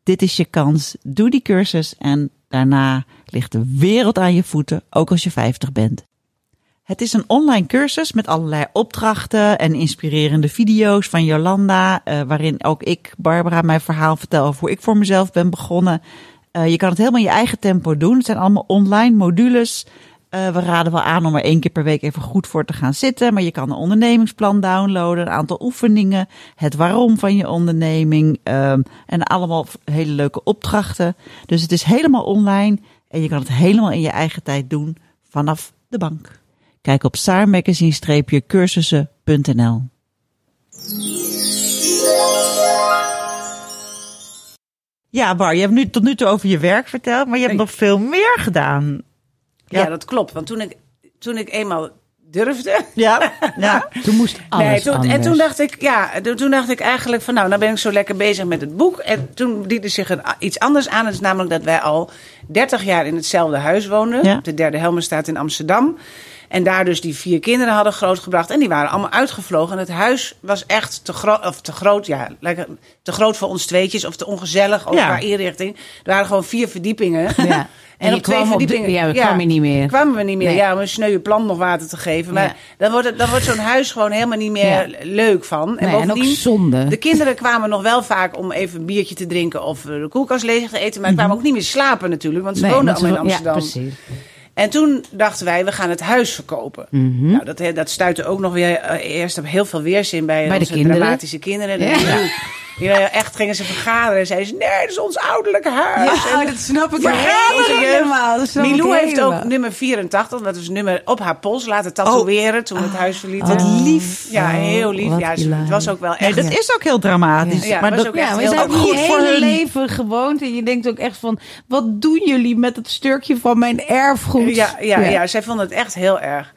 dit is je kans. Doe die cursus en daarna ligt de wereld aan je voeten, ook als je 50 bent. Het is een online cursus met allerlei opdrachten en inspirerende video's van Jolanda, eh, waarin ook ik, Barbara, mijn verhaal vertel over hoe ik voor mezelf ben begonnen. Eh, je kan het helemaal in je eigen tempo doen. Het zijn allemaal online modules. Eh, we raden wel aan om er één keer per week even goed voor te gaan zitten. Maar je kan een ondernemingsplan downloaden, een aantal oefeningen, het waarom van je onderneming ehm, en allemaal hele leuke opdrachten. Dus het is helemaal online en je kan het helemaal in je eigen tijd doen vanaf de bank. Kijk op saarmagazine-cursussen.nl Ja, Bar, je hebt nu tot nu toe over je werk verteld, maar je hebt nog veel meer gedaan. Ja. Ja. dat klopt. Want toen ik, toen ik eenmaal durfde. Ja, ja. Toen moest alles Nee, toen, en toen dacht ik, ja, toen- dacht ik eigenlijk van nou, nou ben ik zo lekker bezig met het boek. En toen diende zich een, iets anders aan. Het is namelijk dat wij al 30 jaar in hetzelfde huis woonden. Ja. Op de derde Helmenstraat in Amsterdam. En daar dus die vier kinderen hadden grootgebracht. En die waren allemaal uitgevlogen. En het huis was echt te, groot of te groot. Ja, lekker, te groot voor ons tweetjes. Of te ongezellig ook Ja. qua inrichting. Er waren gewoon vier verdiepingen. Ja. En op twee verdiepingen. ja, kwam je niet meer. Kwamen we niet meer. Nee. Ja, om een sneuwe plant nog water te geven. Maar Ja. dan wordt, dan wordt zo'n huis gewoon helemaal niet meer Ja. leuk van. Nee, en ook zonde. De kinderen kwamen nog wel vaak om even een biertje te drinken of eh, de koelkast leeg te eten. Maar ze kwamen ook niet meer slapen natuurlijk, want ze. Nee, woonden allemaal in Amsterdam. Ja, precies. En toen dachten wij, we gaan het huis verkopen. Mhm. Nou, dat, dat stuitte ook nog weer eh, eerst op heel veel weerzin bij, Bij de onze kinderen. dramatische kinderen. Ja. Echt gingen ze vergaderen en zeiden ze, nee, dat is ons ouderlijke huis. En- oh, dat snap ik Ja, helemaal. helemaal. Dat snap ik Milou heeft helemaal. ook nummer 84, dat is nummer op haar pols laten tatoeëren toen we het huis verlieten. Wat lief. Ja, heel lief. Oh, Ja, ze- het was ook wel Nee, echt. dat is ook heel dramatisch. Ja, maar was dat, ook Ja, echt we zijn goed voor hele hun. leven gewoond. En je denkt ook echt van, wat doen jullie met het stukje van mijn erfgoed? Ja, ja, ja. zij vonden het echt heel erg.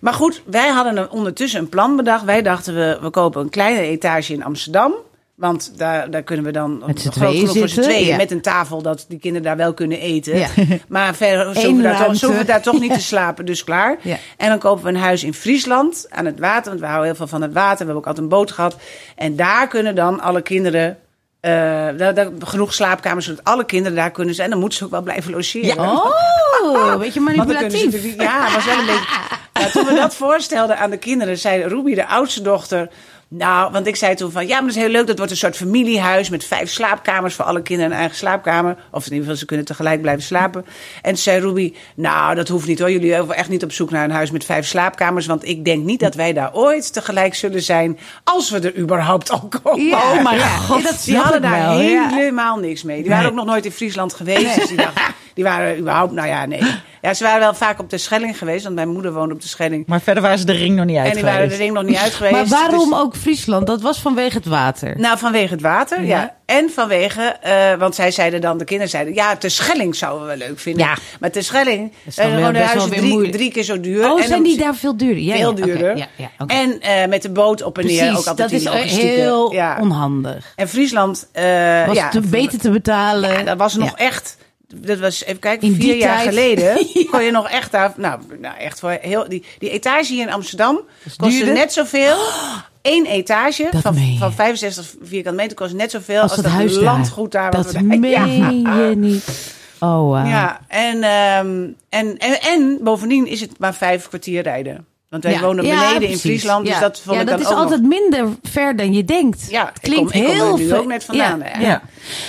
Maar goed, wij hadden ondertussen een plan bedacht. Wij dachten, we, we kopen een kleine etage in Amsterdam. Want daar, daar kunnen we dan Met z'n tweeën zitten, tweeën. ja. Met een tafel dat die kinderen daar wel kunnen eten. Ja. Maar verder zo Eén hoeven, we daar toch, we daar toch niet te slapen. Dus klaar. Ja. En dan kopen we een huis in Friesland aan het water. Want we houden heel veel van het water. We hebben ook altijd een boot gehad. En daar kunnen dan alle kinderen... eh, daar, daar, genoeg slaapkamers zodat alle kinderen daar kunnen zijn. Dan moeten ze ook wel blijven logeren. Oh, een beetje manipulatief. Ja, was wel een beetje. Ja, toen we dat voorstelden aan de kinderen, zei Ruby, de oudste dochter. Nou, want ik zei toen van ja, maar dat is heel leuk. Dat wordt een soort familiehuis met vijf slaapkamers voor alle kinderen een eigen slaapkamer. Of in ieder geval, ze kunnen tegelijk blijven slapen. En toen zei Ruby, nou, dat hoeft niet hoor. Jullie hoeven echt niet op zoek naar een huis met vijf slaapkamers. Want ik denk niet dat wij daar ooit tegelijk zullen zijn. Als we er überhaupt al komen. Ja, oh my ja. god. Dat die hadden daar wel, ja. helemaal niks mee. Die waren ook nog nooit in Friesland geweest. Dus die die waren überhaupt, nou ja, nee. Ja, ze waren wel vaak op de Schelling geweest. Want mijn moeder woonde op de Schelling. maar verder waren ze de ring nog niet uit En die waren de ring nog niet uit geweest. Maar waarom dus- ook Friesland? Dat was vanwege het water. nou, vanwege het water, ja. Ja. En vanwege, eh, want zij zeiden dan, de kinderen zeiden, ja, de Schelling zouden we wel leuk vinden. Ja. Maar de Schelling, is dan eh, drie, moeilijk. drie keer zo duur. oh, En zijn die daar veel duurder? Ja, veel duurder. ja, ja, oké. En eh, met de boot op en neer Precies, ook altijd dat is logistieke. heel ja. onhandig. En Friesland, eh Was ja, te beter te betalen. Ja, dat was nog Ja. echt. Dat was, even kijken, In vier jaar tijd. geleden. Ja. kon je nog echt daar. Nou, nou echt voor heel. Die, die etage hier in Amsterdam kostte net zoveel. Eén etage Dat van, van 65 vierkante meter kost net zoveel Als als, dat huis daar. landgoed daar. wat Dat daar- meen ja. je niet. Oh, wow. Ja, en, ehm, en, en, en bovendien is het maar vijf kwartier rijden. Want wij Ja. wonen Ja, beneden in. Friesland, dus Ja. dat vond ja, ik dat dan is ook altijd nog... minder ver dan je denkt. Ja, Het ik klinkt kom, ik kom heel er nu ver. ook net vandaan. Ja.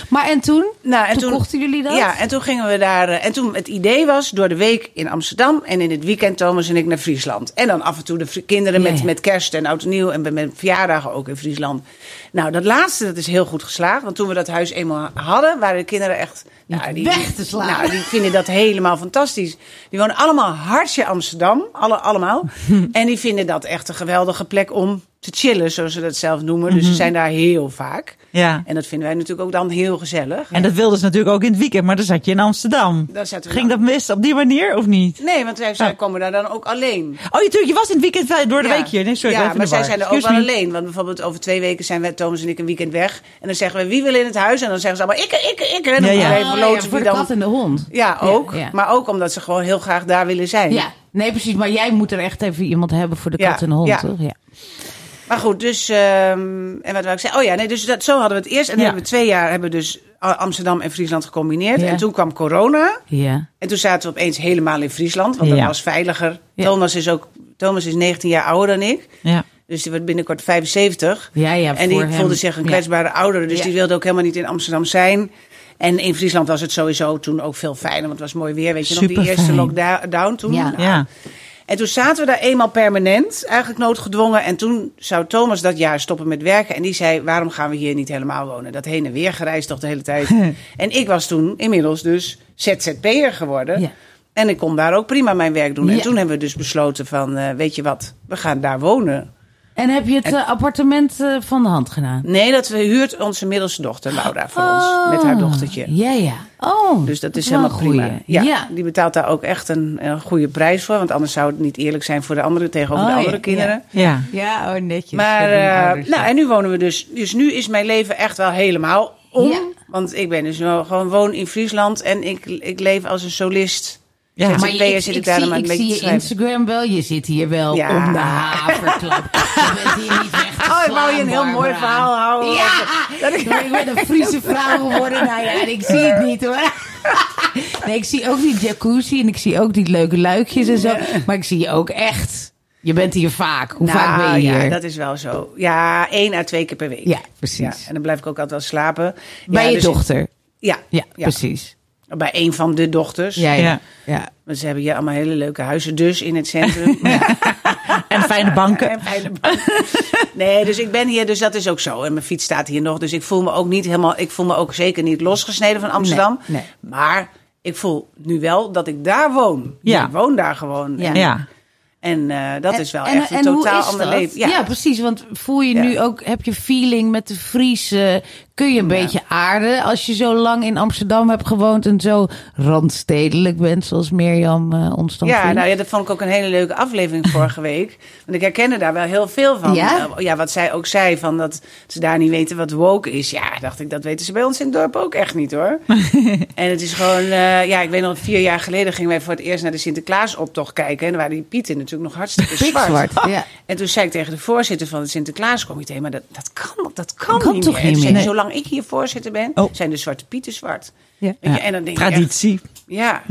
Maar en toen? Nou, en toen, kochten jullie dat? Ja, en toen gingen we daar. eh, En toen het idee was door de week in Amsterdam en in het weekend Thomas en ik naar Friesland. En dan af en toe de kinderen met, ja. met kerst en oud en nieuw en met- met verjaardagen ook in Friesland. Nou, dat laatste dat is heel goed geslaagd. Want toen we dat huis eenmaal hadden, waren de kinderen echt. Nou, die, weg te slaan. Nou, die vinden dat helemaal fantastisch. Die wonen allemaal hartje Amsterdam, alle, allemaal. en die vinden dat echt een geweldige plek om te chillen, zoals ze dat zelf noemen. Dus ze zijn daar heel vaak. Ja. En dat vinden wij natuurlijk ook dan heel gezellig. En dat wilden ze natuurlijk ook in het weekend, maar dan zat je in Amsterdam. Dan we Ging dan- dat mis op die manier of niet? Nee, want zij, zij Oh. komen daar dan ook alleen. Oh, je, je was in het weekend wel door de Ja. week hier. Nee, sorry, ja, maar zij zijn er ook wel me. alleen. Want bijvoorbeeld over twee weken zijn wij, Thomas en ik, een weekend weg. En dan zeggen we, wie wil in het huis? En dan zeggen ze allemaal, ik, ik, ik. En dan Ja, ja. we Oh, ja, voor de dan... kat en de hond. Ja, ook. ja. Maar ook omdat ze gewoon heel graag daar willen zijn. Ja, nee precies. Maar jij moet er echt even iemand hebben voor de Ja, kat en de hond, ja. toch? Ja. Maar goed, dus... ehm, en wat wil ik zeggen? Oh ja, nee, dus dat, zo hadden we het eerst. En dan Ja. hebben we twee jaar hebben we dus Amsterdam en Friesland gecombineerd. Ja. En toen kwam corona. Ja. En toen zaten we opeens helemaal in Friesland. Want dat Ja. was veiliger. Ja. Thomas is ook... Thomas is 19 jaar ouder dan ik. Ja. Dus die wordt binnenkort 75. Ja, ja, en die voelde zich een Ja. kwetsbare oudere. Dus Ja. die wilde ook helemaal niet in Amsterdam zijn. En in Friesland was het sowieso toen ook veel fijner. Want het was mooi weer. Weet je nog, die eerste lockdown toen? Ja. Nou, Ja. En toen zaten we daar eenmaal permanent, eigenlijk noodgedwongen. En toen zou Thomas dat jaar stoppen met werken. En die zei, waarom gaan we hier niet helemaal wonen? Dat heen en weer gereisd toch de hele tijd. en ik was toen inmiddels dus ZZP'er geworden. Ja. En ik kon daar ook prima mijn werk doen. Ja. En toen hebben we dus besloten van, eh, weet je wat, we gaan daar wonen. En heb je het eh, appartement eh, van de hand gedaan? Nee, dat huurt onze middelste dochter Laura voor ons. Met haar dochtertje. Ja, ja. Oh, Dus dat is helemaal prima. Ja, Ja. Die betaalt daar ook echt een, een goede prijs voor. Want anders zou het niet eerlijk zijn voor de andere tegenover Oh, de ja, andere kinderen. Ja. Ja, oh netjes. Maar, eh, nou, en nu wonen we dus. Dus nu is mijn leven echt wel helemaal om. Ja. Want ik ben dus wel gewoon woon in Friesland en ik, ik leef als een solist. Ja. Maar je- ik, zit ik, ik daar zie, ik zie je. Instagram wel. Je zit hier wel Ja. om de haverklap. Je bent hier niet Oh, ik wou je een heel mooi verhaal houden. Ja, Dat ik- ik ben een Friese vrouw geworden. Nou ja, en ik zie het niet hoor. Nee, ik zie ook die jacuzzi en ik zie ook die leuke luikjes en zo. Maar ik zie je ook echt. Je bent hier vaak. Hoe vaak ben je hier? Nou, Ja, dat is wel zo. Ja, één à twee keer per week. Ja, precies. Ja, en dan blijf ik ook altijd wel slapen. Bij Ja, je dus- dochter. Ja, Ja, precies. Bij een van de dochters. Ja, ja. Ja. ja. Want ze hebben hier allemaal hele leuke huizen dus in het centrum. En fijne banken. En fijne bank. Nee, dus ik ben hier, dus dat is ook zo. En mijn fiets staat hier nog. Dus ik voel me ook niet helemaal, ik voel me ook zeker niet losgesneden van Amsterdam. Nee, Maar ik voel nu wel dat ik daar woon. Ja. Ik woon daar gewoon. Ja. Ja. En eh, dat is wel En- echt een en totaal ander leven. Ja. precies. Want voel je Ja. nu ook, heb je feeling met de Friese? Kun je een beetje aarden als je zo lang in Amsterdam hebt gewoond en zo randstedelijk bent, zoals Mirjam eh ons dan Ja, vindt? nou ja, dat vond ik ook een hele leuke aflevering vorige week. Want ik herkende daar wel heel veel van. Ja? Eh, ja, wat zij ook zei, van dat ze daar niet weten wat woke is. Ja, dacht ik, dat weten ze bij ons in het dorp ook echt niet hoor. en het is gewoon, eh, ja, ik weet nog, vier jaar geleden gingen wij voor het eerst naar de Sinterklaasoptocht kijken. En daar waren die pieten natuurlijk nog hartstikke zwart. Ja. En toen zei ik tegen de voorzitter van het Sinterklaascomité, maar dat, dat kan, dat kan, Kan niet toch meer. niet meer? Zolang ik hier voorzitter ben, Oh. zijn de zwarte pieten zwart. Ja. Je, en dan denk ik echt, Traditie. ja,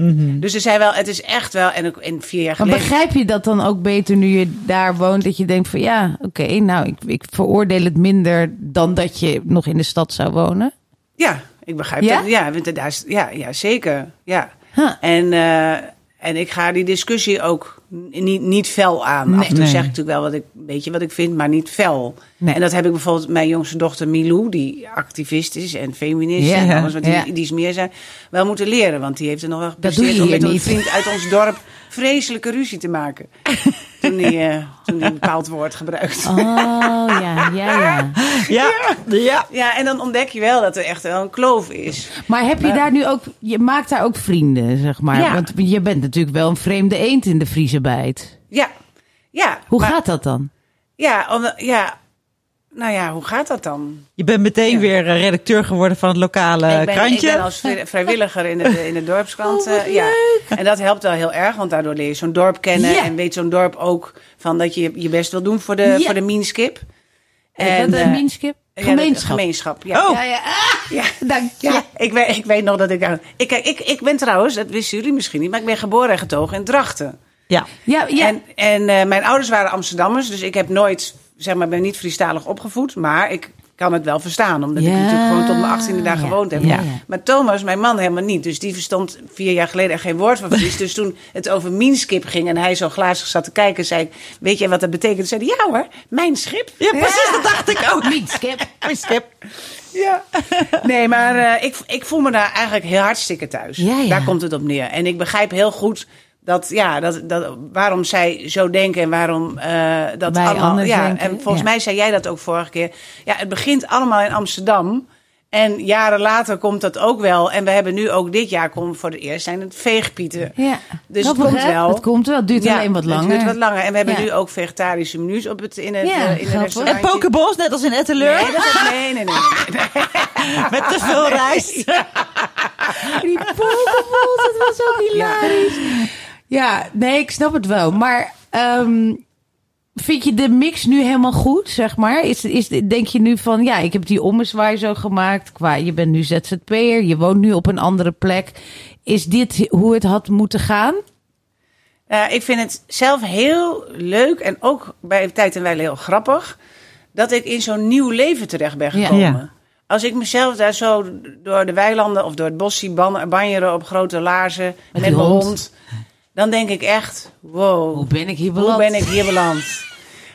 dus er zijn wel, het is echt wel, en ook in vier jaar Maar geleden. begrijp je dat dan ook beter nu je daar woont? Dat je denkt van ja, oké, nou, ik, ik veroordeel het minder dan dat je nog in de stad zou wonen. Ja, ik begrijp Ja? dat. Ja, want daar is- ja, ja, zeker. Ja. Huh. En, eh, en ik ga die discussie ook niet, niet fel aan. Af en toe Nee. zeg ik natuurlijk wel wat ik, een beetje wat ik vind, maar niet fel. Nee. En dat heb ik bijvoorbeeld mijn jongste dochter Milou, die activist is en feminist en alles wat die, die is meer zijn, wel moeten leren. Want die heeft er nog wel doe je om een vriend uit ons dorp vreselijke ruzie te maken. toen hij eh, toen die een bepaald woord gebruikt. Oh ja, ja, ja. Ja. Ja. Ja, en dan ontdek je wel dat er echt wel een kloof is. Maar heb je daar nu ook, je maakt daar ook vrienden, zeg maar. Ja. Want je bent natuurlijk wel een vreemde eend in de Friese bijt. Ja, ja. Hoe maar- gaat dat dan? Ja, omdat- ja, nou ja, hoe gaat dat dan? Je bent meteen weer eh, redacteur geworden van het lokale ik, ben, ik krantje. ben als vri- vrijwilliger in de, in de dorpskrant. Oh, eh, ja. En dat helpt wel heel erg, want daardoor leer je zo'n dorp kennen. Ja. En weet zo'n dorp ook van dat je je best wil doen voor de, Ja. voor de minskip. En, dat eh, een de- Gemeenschap. gemeenschap, ja. Oh. Ja, ja. Ah, Ja. dank je. Ja, ik weet, ik weet nog dat ik... Ik, ik, ik ben trouwens, dat wisten jullie misschien niet... maar ik ben geboren en getogen in Drachten. Ja. Ja, ja. En, en eh, mijn ouders waren Amsterdammers, dus ik heb nooit, zeg maar, ben niet Friestalig opgevoed, maar ik kan het wel verstaan, omdat ik natuurlijk gewoon tot mijn achttiende daar ja, gewoond heb. ja, ja. Maar Thomas, mijn man, helemaal niet. Dus die verstond vier jaar geleden echt geen woord van Fries. dus toen het over Minskip ging en hij zo glazig zat te kijken, zei ik, weet je wat dat betekent? Toen zei hij, ja hoor, mijn schip. Ja, precies, dat dacht ik ook. Mijn skip. Ja. Nee, maar eh, ik, ik voel me daar eigenlijk heel hartstikke thuis. Ja, ja. Daar komt het op neer. En ik begrijp heel goed dat, ja, dat, dat, waarom zij zo denken en waarom eh, dat Wij allemaal. Ja, denken, en volgens ja. mij zei jij dat ook vorige keer. Ja, het begint allemaal in Amsterdam. En jaren later komt dat ook wel. En we hebben nu ook dit jaar komt voor het eerst zijn het veegpieten. Ja. Dus Dat het komt wel. Het komt wel. Het duurt Ja, alleen wat langer. Het duurt wat langer. En we hebben Ja. nu ook vegetarische menus op het, in het, Ja, eh, in het. En pokeballs, net als in Etteleur. Nee, dat is, nee, nee, nee, nee, nee. Met te veel rijst. Die pokeballs, dat was ook hilarisch. Ja, nee, ik snap het wel. Maar ehm, vind je de mix nu helemaal goed, zeg maar? Is, is, denk je nu van, ja, ik heb die ommezwaai zo gemaakt. Qua, je bent nu ZZP'er, je woont nu op een andere plek. Is dit hoe het had moeten gaan? Uh, ik vind het zelf heel leuk en ook bij Tijd en Wijle heel grappig... dat ik in zo'n nieuw leven terecht ben gekomen. Ja. Als ik mezelf daar zo door de weilanden of door het bos zie ban- banjeren op grote laarzen met, die mijn hond. hond... dan denk ik echt, wow, Hoe ben ik hier hoe beland? ben ik hier beland?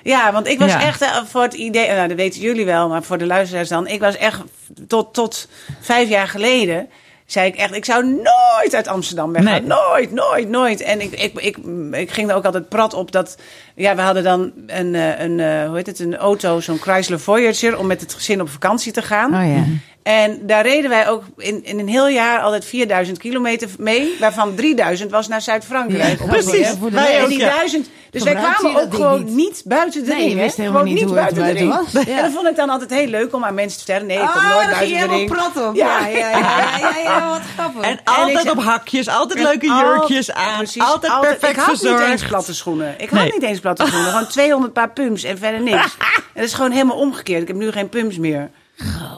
Ja, want ik was Ja. echt eh, voor het idee, nou dat weten jullie wel, maar voor de luisteraars dan, ik was echt tot, tot vijf jaar geleden, zei ik echt, ik zou nooit uit Amsterdam weggaan. Nee. Nooit, nooit, nooit. En ik, ik, ik, ik ging er ook altijd prat op dat, ja, we hadden dan een, eh, een eh, hoe heet het, een auto, zo'n Chrysler Voyager, om met het gezin op vakantie te gaan. Oh ja. En daar reden wij ook in, in een heel jaar altijd 4000 kilometer mee, waarvan 3000 was naar Zuid-Frankrijk. Ja, precies. manier. Voor de Wij ook, die ja. duizend. Dus wij kwamen ook gewoon niet? niet buiten de Nee, ring. wist helemaal Gewoon niet hoe het buiten de ring. was. Ja. En dat vond ik dan altijd heel leuk om aan mensen te vertellen. Nee, ik kom Ah, nooit buiten de ring. helemaal prat op. Ja, Ja, ja, ja, ja, ja, wat grappig. En altijd op hakjes, altijd leuke al- jurkjes aan. precies, altijd perfect Ik had niet eens verzorgd. platte schoenen. Ik had Nee. niet eens platte schoenen. Gewoon 200 paar pumps en verder niks. En dat is gewoon helemaal omgekeerd. Ik heb nu geen pumps meer.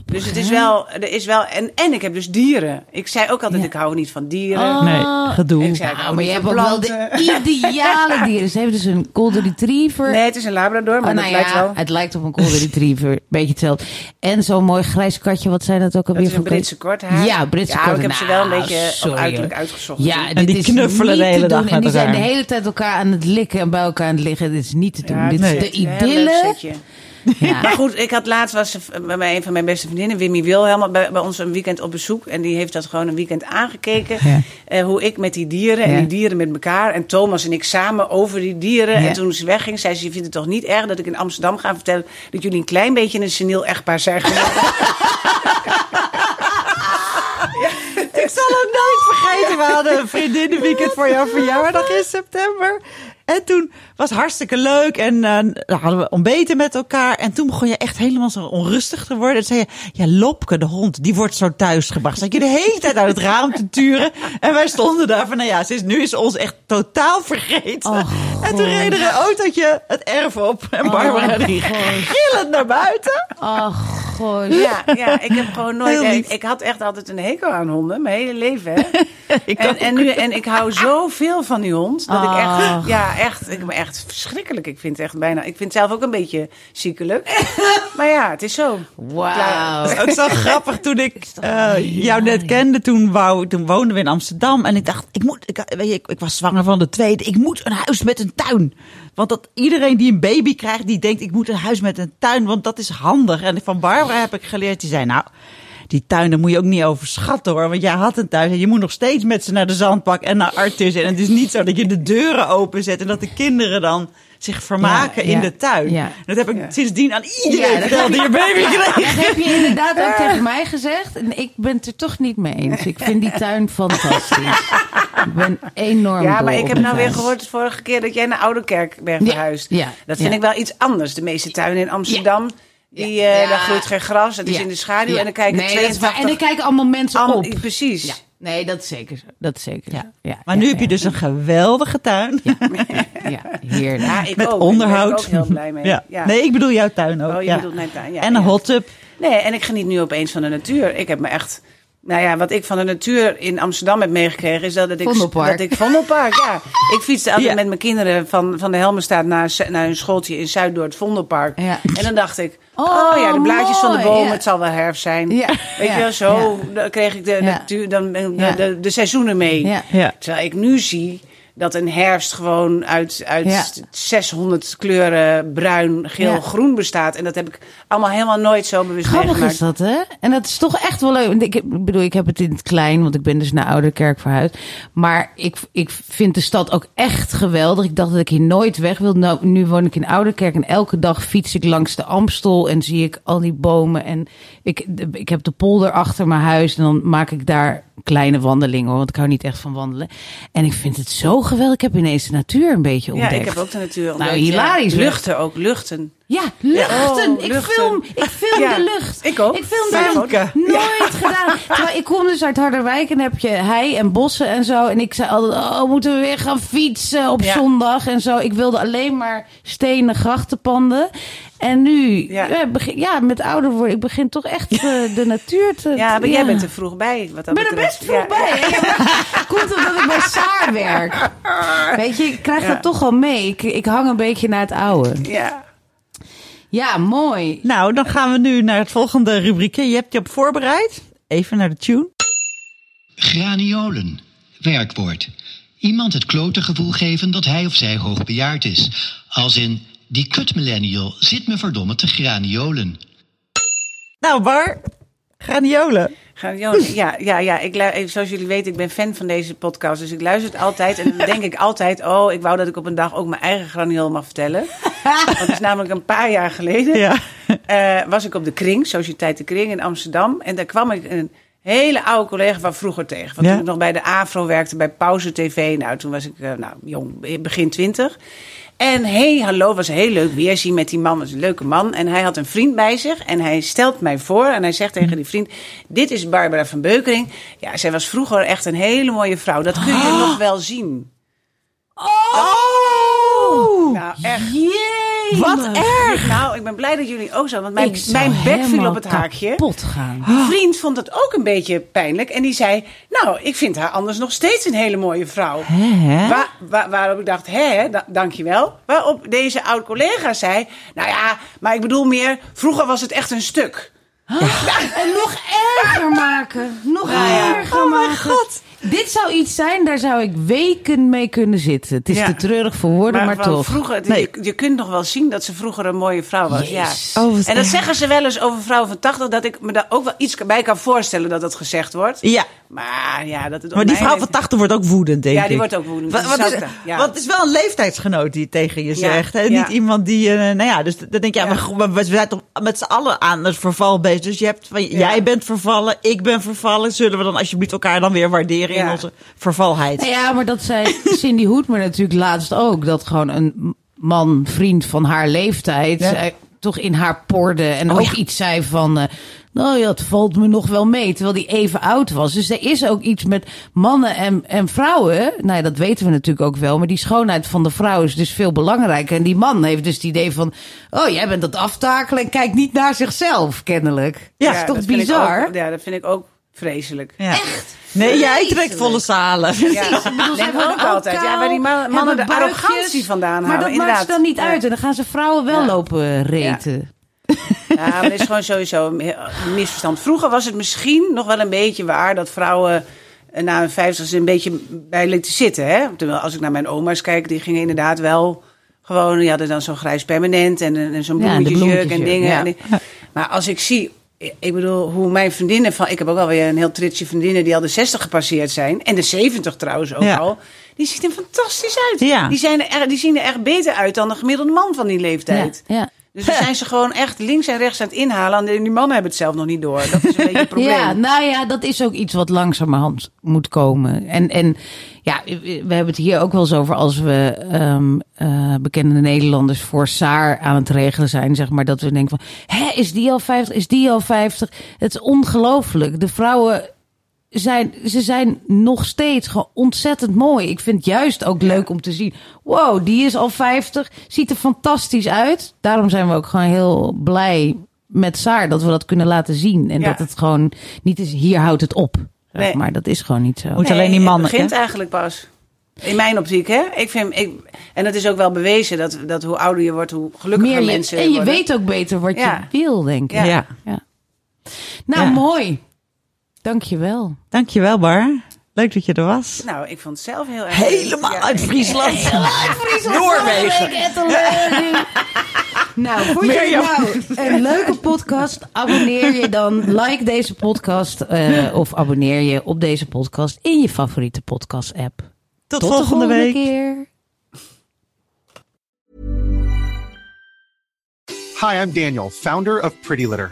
Dus het is wel, er is wel, en, en ik heb dus dieren. Ik zei ook altijd, Ja. ik hou niet van dieren. Oh. Nee, gedoe. Ik zei, ik Nou, maar je hebt ook wel de ideale dieren. Ze hebben dus een golden retriever. Nee, het is een labrador, maar Oh, dat nou lijkt ja, wel. het lijkt op een golden retriever. Beetje hetzelfde. En zo'n mooi grijs katje. Wat zijn dat ook alweer Dat is een voor Britse korthaar. Ja, Britse Ja, ik heb ze wel een Nou, beetje uiterlijk uitgezocht. Ja, En die knuffelen de hele dag met En die zijn de hele tijd elkaar aan het likken en bij elkaar aan het liggen. Dit is niet te doen. Ja, dit nee. is de idylle. Ja. Maar goed, ik had laatst was er bij een van mijn beste vriendinnen, Wimmy Wilhelm, bij, bij ons een weekend op bezoek. En die heeft dat gewoon een weekend aangekeken. Ja. eh, hoe ik met die dieren en Ja. die dieren met elkaar. En Thomas en ik samen over die dieren. En toen ze wegging, zei ze: Je vindt het toch niet erg dat ik in Amsterdam ga vertellen dat jullie een klein beetje een seniel echtpaar zijn? Ik zal het nooit vergeten. We hadden een vriendinnenweekend voor jouw verjaardag in september. En toen was het hartstikke leuk. En dan hadden we ontbeten met elkaar. En toen begon je echt helemaal zo onrustig te worden. En zei je, ja, Lopke, de hond, die wordt zo thuisgebracht. Zat je de hele tijd uit het raam te turen. En wij stonden daar van, nou ja, sinds nu is ons echt totaal vergeten. Oh, en toen reed er een autootje het erf op. En Barbara die gillend naar buiten. Oh, ja, ja, ik heb gewoon nooit. Heel lief. Ik, ik had echt altijd een hekel aan honden, mijn hele leven. Hè? En, en, nu, en ik hou zoveel van die hond. Dat ik Ah. echt, ja, echt, ik ben echt verschrikkelijk. Ik vind het echt bijna, ik vind het zelf ook een beetje ziekelijk. maar ja, het is zo. Wauw. Dat is ook zo grappig toen ik eh, jou net kende. Toen, wou, toen woonden we in Amsterdam. En ik dacht, ik, moet, ik, weet je, ik, ik was zwanger van de tweede. Ik moet een huis met een tuin. Want dat, iedereen die een baby krijgt, die denkt, ik moet een huis met een tuin. Want dat is handig. En van Barbara heb ik geleerd, die zei, nou... Die tuin, daar moet je ook niet overschatten hoor. Want jij had een thuis en je moet nog steeds met ze naar de zandbak en naar Artis. En het is niet zo dat je de deuren openzet en dat de kinderen dan zich vermaken Ja, in de tuin. ja. Dat heb ik sindsdien aan iedereen Ja, dat verteld die een baby kreeg. Dat heb je inderdaad ook tegen mij gezegd. En ik ben het er toch niet mee eens. Ik vind die tuin fantastisch. Ik ben enorm Ja, maar ik heb nou weer gehoord de vorige keer dat jij naar Ouderkerk bent Ja, verhuisd. ja, Dat vind ja. ik wel iets anders. De meeste tuinen in Amsterdam, die, Ja. eh, Ja. daar groeit geen gras. Het is in de schaduw Ja. en dan kijken nee, dat is waar. 82... En dan kijken allemaal mensen op. Precies. Nee, dat is zeker zo. Dat is zeker zo. Ja. Ja, Maar ja, nu heb je dus een geweldige tuin. Ja, heerlijk. Ja, ik Met ook. onderhoud. Ik ben er ook heel blij mee. Ja. Ja. Nee, ik bedoel jouw tuin ook. Oh, je ja. bedoelt mijn tuin, ja, en een ja. hot tub. Nee, en ik geniet nu opeens van de natuur. Ik heb me echt... Nou ja, wat ik van de natuur in Amsterdam heb meegekregen... is dat, dat ik... Vondelpark. Dat ik Vondelpark, ja. Ik fietste altijd Ja. met mijn kinderen van, van de Helmenstaat... Naar, naar een schooltje in Zuid door het Vondelpark. Ja. En dan dacht ik... Oh, Oh, ja, de blaadjes van de bomen, ja. het zal wel herfst zijn. Ja. Weet Ja. je wel, zo dan kreeg ik de, natuur, dan, de, de, de seizoenen mee. Ja. Ja. Terwijl ik nu zie dat een herfst gewoon uit, uit Ja. 600 kleuren bruin, geel, Ja. groen bestaat. En dat heb ik allemaal helemaal nooit zo bewust Grappig meegemaakt. is dat, hè? En dat is toch echt wel leuk. Ik bedoel, ik heb het in het klein, want ik ben dus naar Ouderkerk verhuisd. Maar ik, ik vind de stad ook echt geweldig. Ik dacht dat ik hier nooit weg wil. Nou, nu woon ik in Ouderkerk en elke dag fiets ik langs de Amstel en zie ik al die bomen. En ik, ik heb de polder achter mijn huis en dan maak ik daar kleine wandelingen hoor, want ik hou niet echt van wandelen. En ik vind het zo geweldig. Ik heb ineens de natuur een beetje Ja, ontdekt. ik heb ook de natuur ontdekt. Nou, hilarisch, Ja. Luchten ook, luchten. Ja, luchten. Oh, ik luchten. film, ik film Ja, de lucht. ik ook. Ik film de lucht. Nooit gedaan. Terwijl ik kom dus uit Harderwijk en heb je hei en bossen en zo. En ik zei altijd, oh, moeten we weer gaan fietsen op Ja. zondag en zo. Ik wilde alleen maar stenen grachtenpanden. En nu, Ja. ja. begin, ja, met ouder worden, ik begin toch echt eh, de natuur te... Ja, maar jij bent er vroeg bij. Wat dat Ik ben er best vroeg Ja, bij. Komt omdat ik bij Saar werk. Weet je, ik krijg Ja. dat toch wel mee. Ik, ik hang een beetje naar het oude. Ja. Ja, mooi. Nou, dan gaan we nu naar het volgende rubriekje. Je hebt je op voorbereid. Even naar de tune. Graniolen. Werkwoord. Iemand het klote gevoel geven dat hij of zij hoogbejaard is. Als in, die kut millennial zit me verdomme te graniolen. Nou, Bar, graniolen. Gaan, Johan, ja, ja, ja. Ik, eh, zoals jullie weten, ik ben fan van deze podcast. Dus ik luister het altijd. En dan denk ik altijd, oh, ik wou dat ik op een dag ook mijn eigen graniool mag vertellen. Want het is namelijk een paar jaar geleden. Ja. eh, was ik op de Kring, Sociëteit de Kring in Amsterdam. En daar kwam ik een hele oude collega van vroeger tegen. Want Ja. toen ik nog bij de AVRO werkte, bij Pauze TV. Nou, toen was ik eh, nou, jong, begin twintig. En hey, hallo, was heel leuk weerzien met die man. was een leuke man. En hij had een vriend bij zich. En hij stelt mij voor. En hij zegt tegen die vriend: Dit is Barbara van Beukering. Ja, zij was vroeger echt een hele mooie vrouw. Dat kun je nog wel zien. Oh! Nou, echt. Jee. Wat erg! Nou, ik ben blij dat jullie ook zo. Want mijn, mijn bek viel op het haakje. kapot gaan. Die vriend vond het ook een beetje pijnlijk. En die zei: Nou, ik vind haar anders nog steeds een hele mooie vrouw. Hè? Wa- wa- waarop ik dacht, hè, da- dankjewel. Waarop deze oud-collega zei, nou ja, maar ik bedoel meer, vroeger was het echt een stuk. En nog erger maken. Nog ja. erger Oh mijn maken. god. Dit zou iets zijn, daar zou ik weken mee kunnen zitten. Het is Ja. te treurig voor woorden, maar, toch. Vroeger, Nee. je, je kunt nog wel zien dat ze vroeger een mooie vrouw was. Ja. Oh, En dat zeggen ze wel eens over vrouwen van 80, dat ik me daar ook wel iets bij kan voorstellen dat dat gezegd wordt. Ja, Maar ja, dat het maar die vrouw van leeftijd- 80 wordt ook woedend, denk ik. Ja, die wordt ook woedend. Wat, wat, is, ja. want het is wel een leeftijdsgenoot die tegen je zegt. Hè? Niet iemand die, eh, nou ja, dus dan denk je, ja, maar, we, we zijn toch met z'n allen aan het verval bezig. Dus je hebt, van, jij bent vervallen, ik ben vervallen. Zullen we dan alsjeblieft elkaar dan weer waarderen in Ja. onze vervalheid? Nou Ja, maar dat zei Cindy Hoedmer natuurlijk laatst ook. Dat gewoon een man, vriend van haar leeftijd, Ja. eh, toch in haar porde. En Oh, ook ja. iets zei van, eh, nou ja, het valt me nog wel mee. Terwijl die even oud was. Dus er is ook iets met mannen en, en vrouwen. Nou ja, dat weten we natuurlijk ook wel. Maar die schoonheid van de vrouw is dus veel belangrijker. En die man heeft dus het idee van, oh, jij bent dat aftakelen en kijkt niet naar zichzelf, kennelijk. Ja, dat is toch bizar? ook- ja, dat vind ik ook vreselijk. Ja. Echt? Nee, jij trekt volle zalen. Ja, denk ik ook altijd. Ja, waar die man- mannen de arrogantie vandaan Maar halen. dat maakt inderdaad. ze dan niet uit. En dan gaan ze vrouwen wel Ja. lopen reten. Ja, maar het is gewoon sowieso een misverstand. Vroeger was het misschien nog wel een beetje waar dat vrouwen eh, na hun vijftigste een beetje bij lieten zitten. Hè? Terwijl als ik naar mijn oma's kijk, die gingen inderdaad wel gewoon, die hadden dan zo'n grijs permanent en, en zo'n Ja, bloemetjesjurk en dingen. ja. En die- maar als ik zie, ik bedoel, hoe mijn vriendinnen van, ik heb ook alweer een heel tritsje vriendinnen die al de 60 gepasseerd zijn. En de 70 trouwens ook Ja. al. Die ziet er fantastisch uit. Ja. Die, zijn er, die zien er echt beter uit dan de gemiddelde man van die Ja, leeftijd. ja. Dus dan zijn ze gewoon echt links en rechts aan het inhalen. En die mannen hebben het zelf nog niet door. Dat is een beetje het probleem. Ja, nou ja, dat is ook iets wat langzamerhand moet komen. En, en ja, we hebben het hier ook wel eens over als we ehm, eh, bekende Nederlanders voor Saar aan het regelen zijn. Zeg maar dat we denken van, hè, is die al 50? Is die al 50? Het is ongelooflijk. De vrouwen zijn, ze zijn nog steeds gewoon ontzettend mooi. Ik vind het juist ook leuk om te zien. Wow, die is al 50. Ziet er fantastisch uit. Daarom zijn we ook gewoon heel blij met Saar dat we dat kunnen laten zien. En Ja. dat het gewoon niet is, hier houdt het op. Zeg Nee. Maar dat is gewoon niet zo. Moet alleen die mannen. Het begint hè? eigenlijk pas. In mijn optiek, hè? Ik vind, ik, en het is ook wel bewezen dat, dat hoe ouder je wordt, hoe gelukkiger Meer je, mensen en je worden. weet ook beter wat Ja. je wil, denk ik. Ja. Ja. Ja. Nou, Ja. mooi. Dankjewel. Dankjewel, Bar. Leuk dat je er was. Nou, ik vond het zelf heel erg Helemaal Ja. uit Friesland. Noorwegen. Nou, vond je nou een leuke podcast? Abonneer je dan, like deze podcast eh, of abonneer je op deze podcast in je favoriete podcast app. Tot, Tot volgende, de volgende week. keer. Hi, I'm Daniel, founder of Pretty Litter.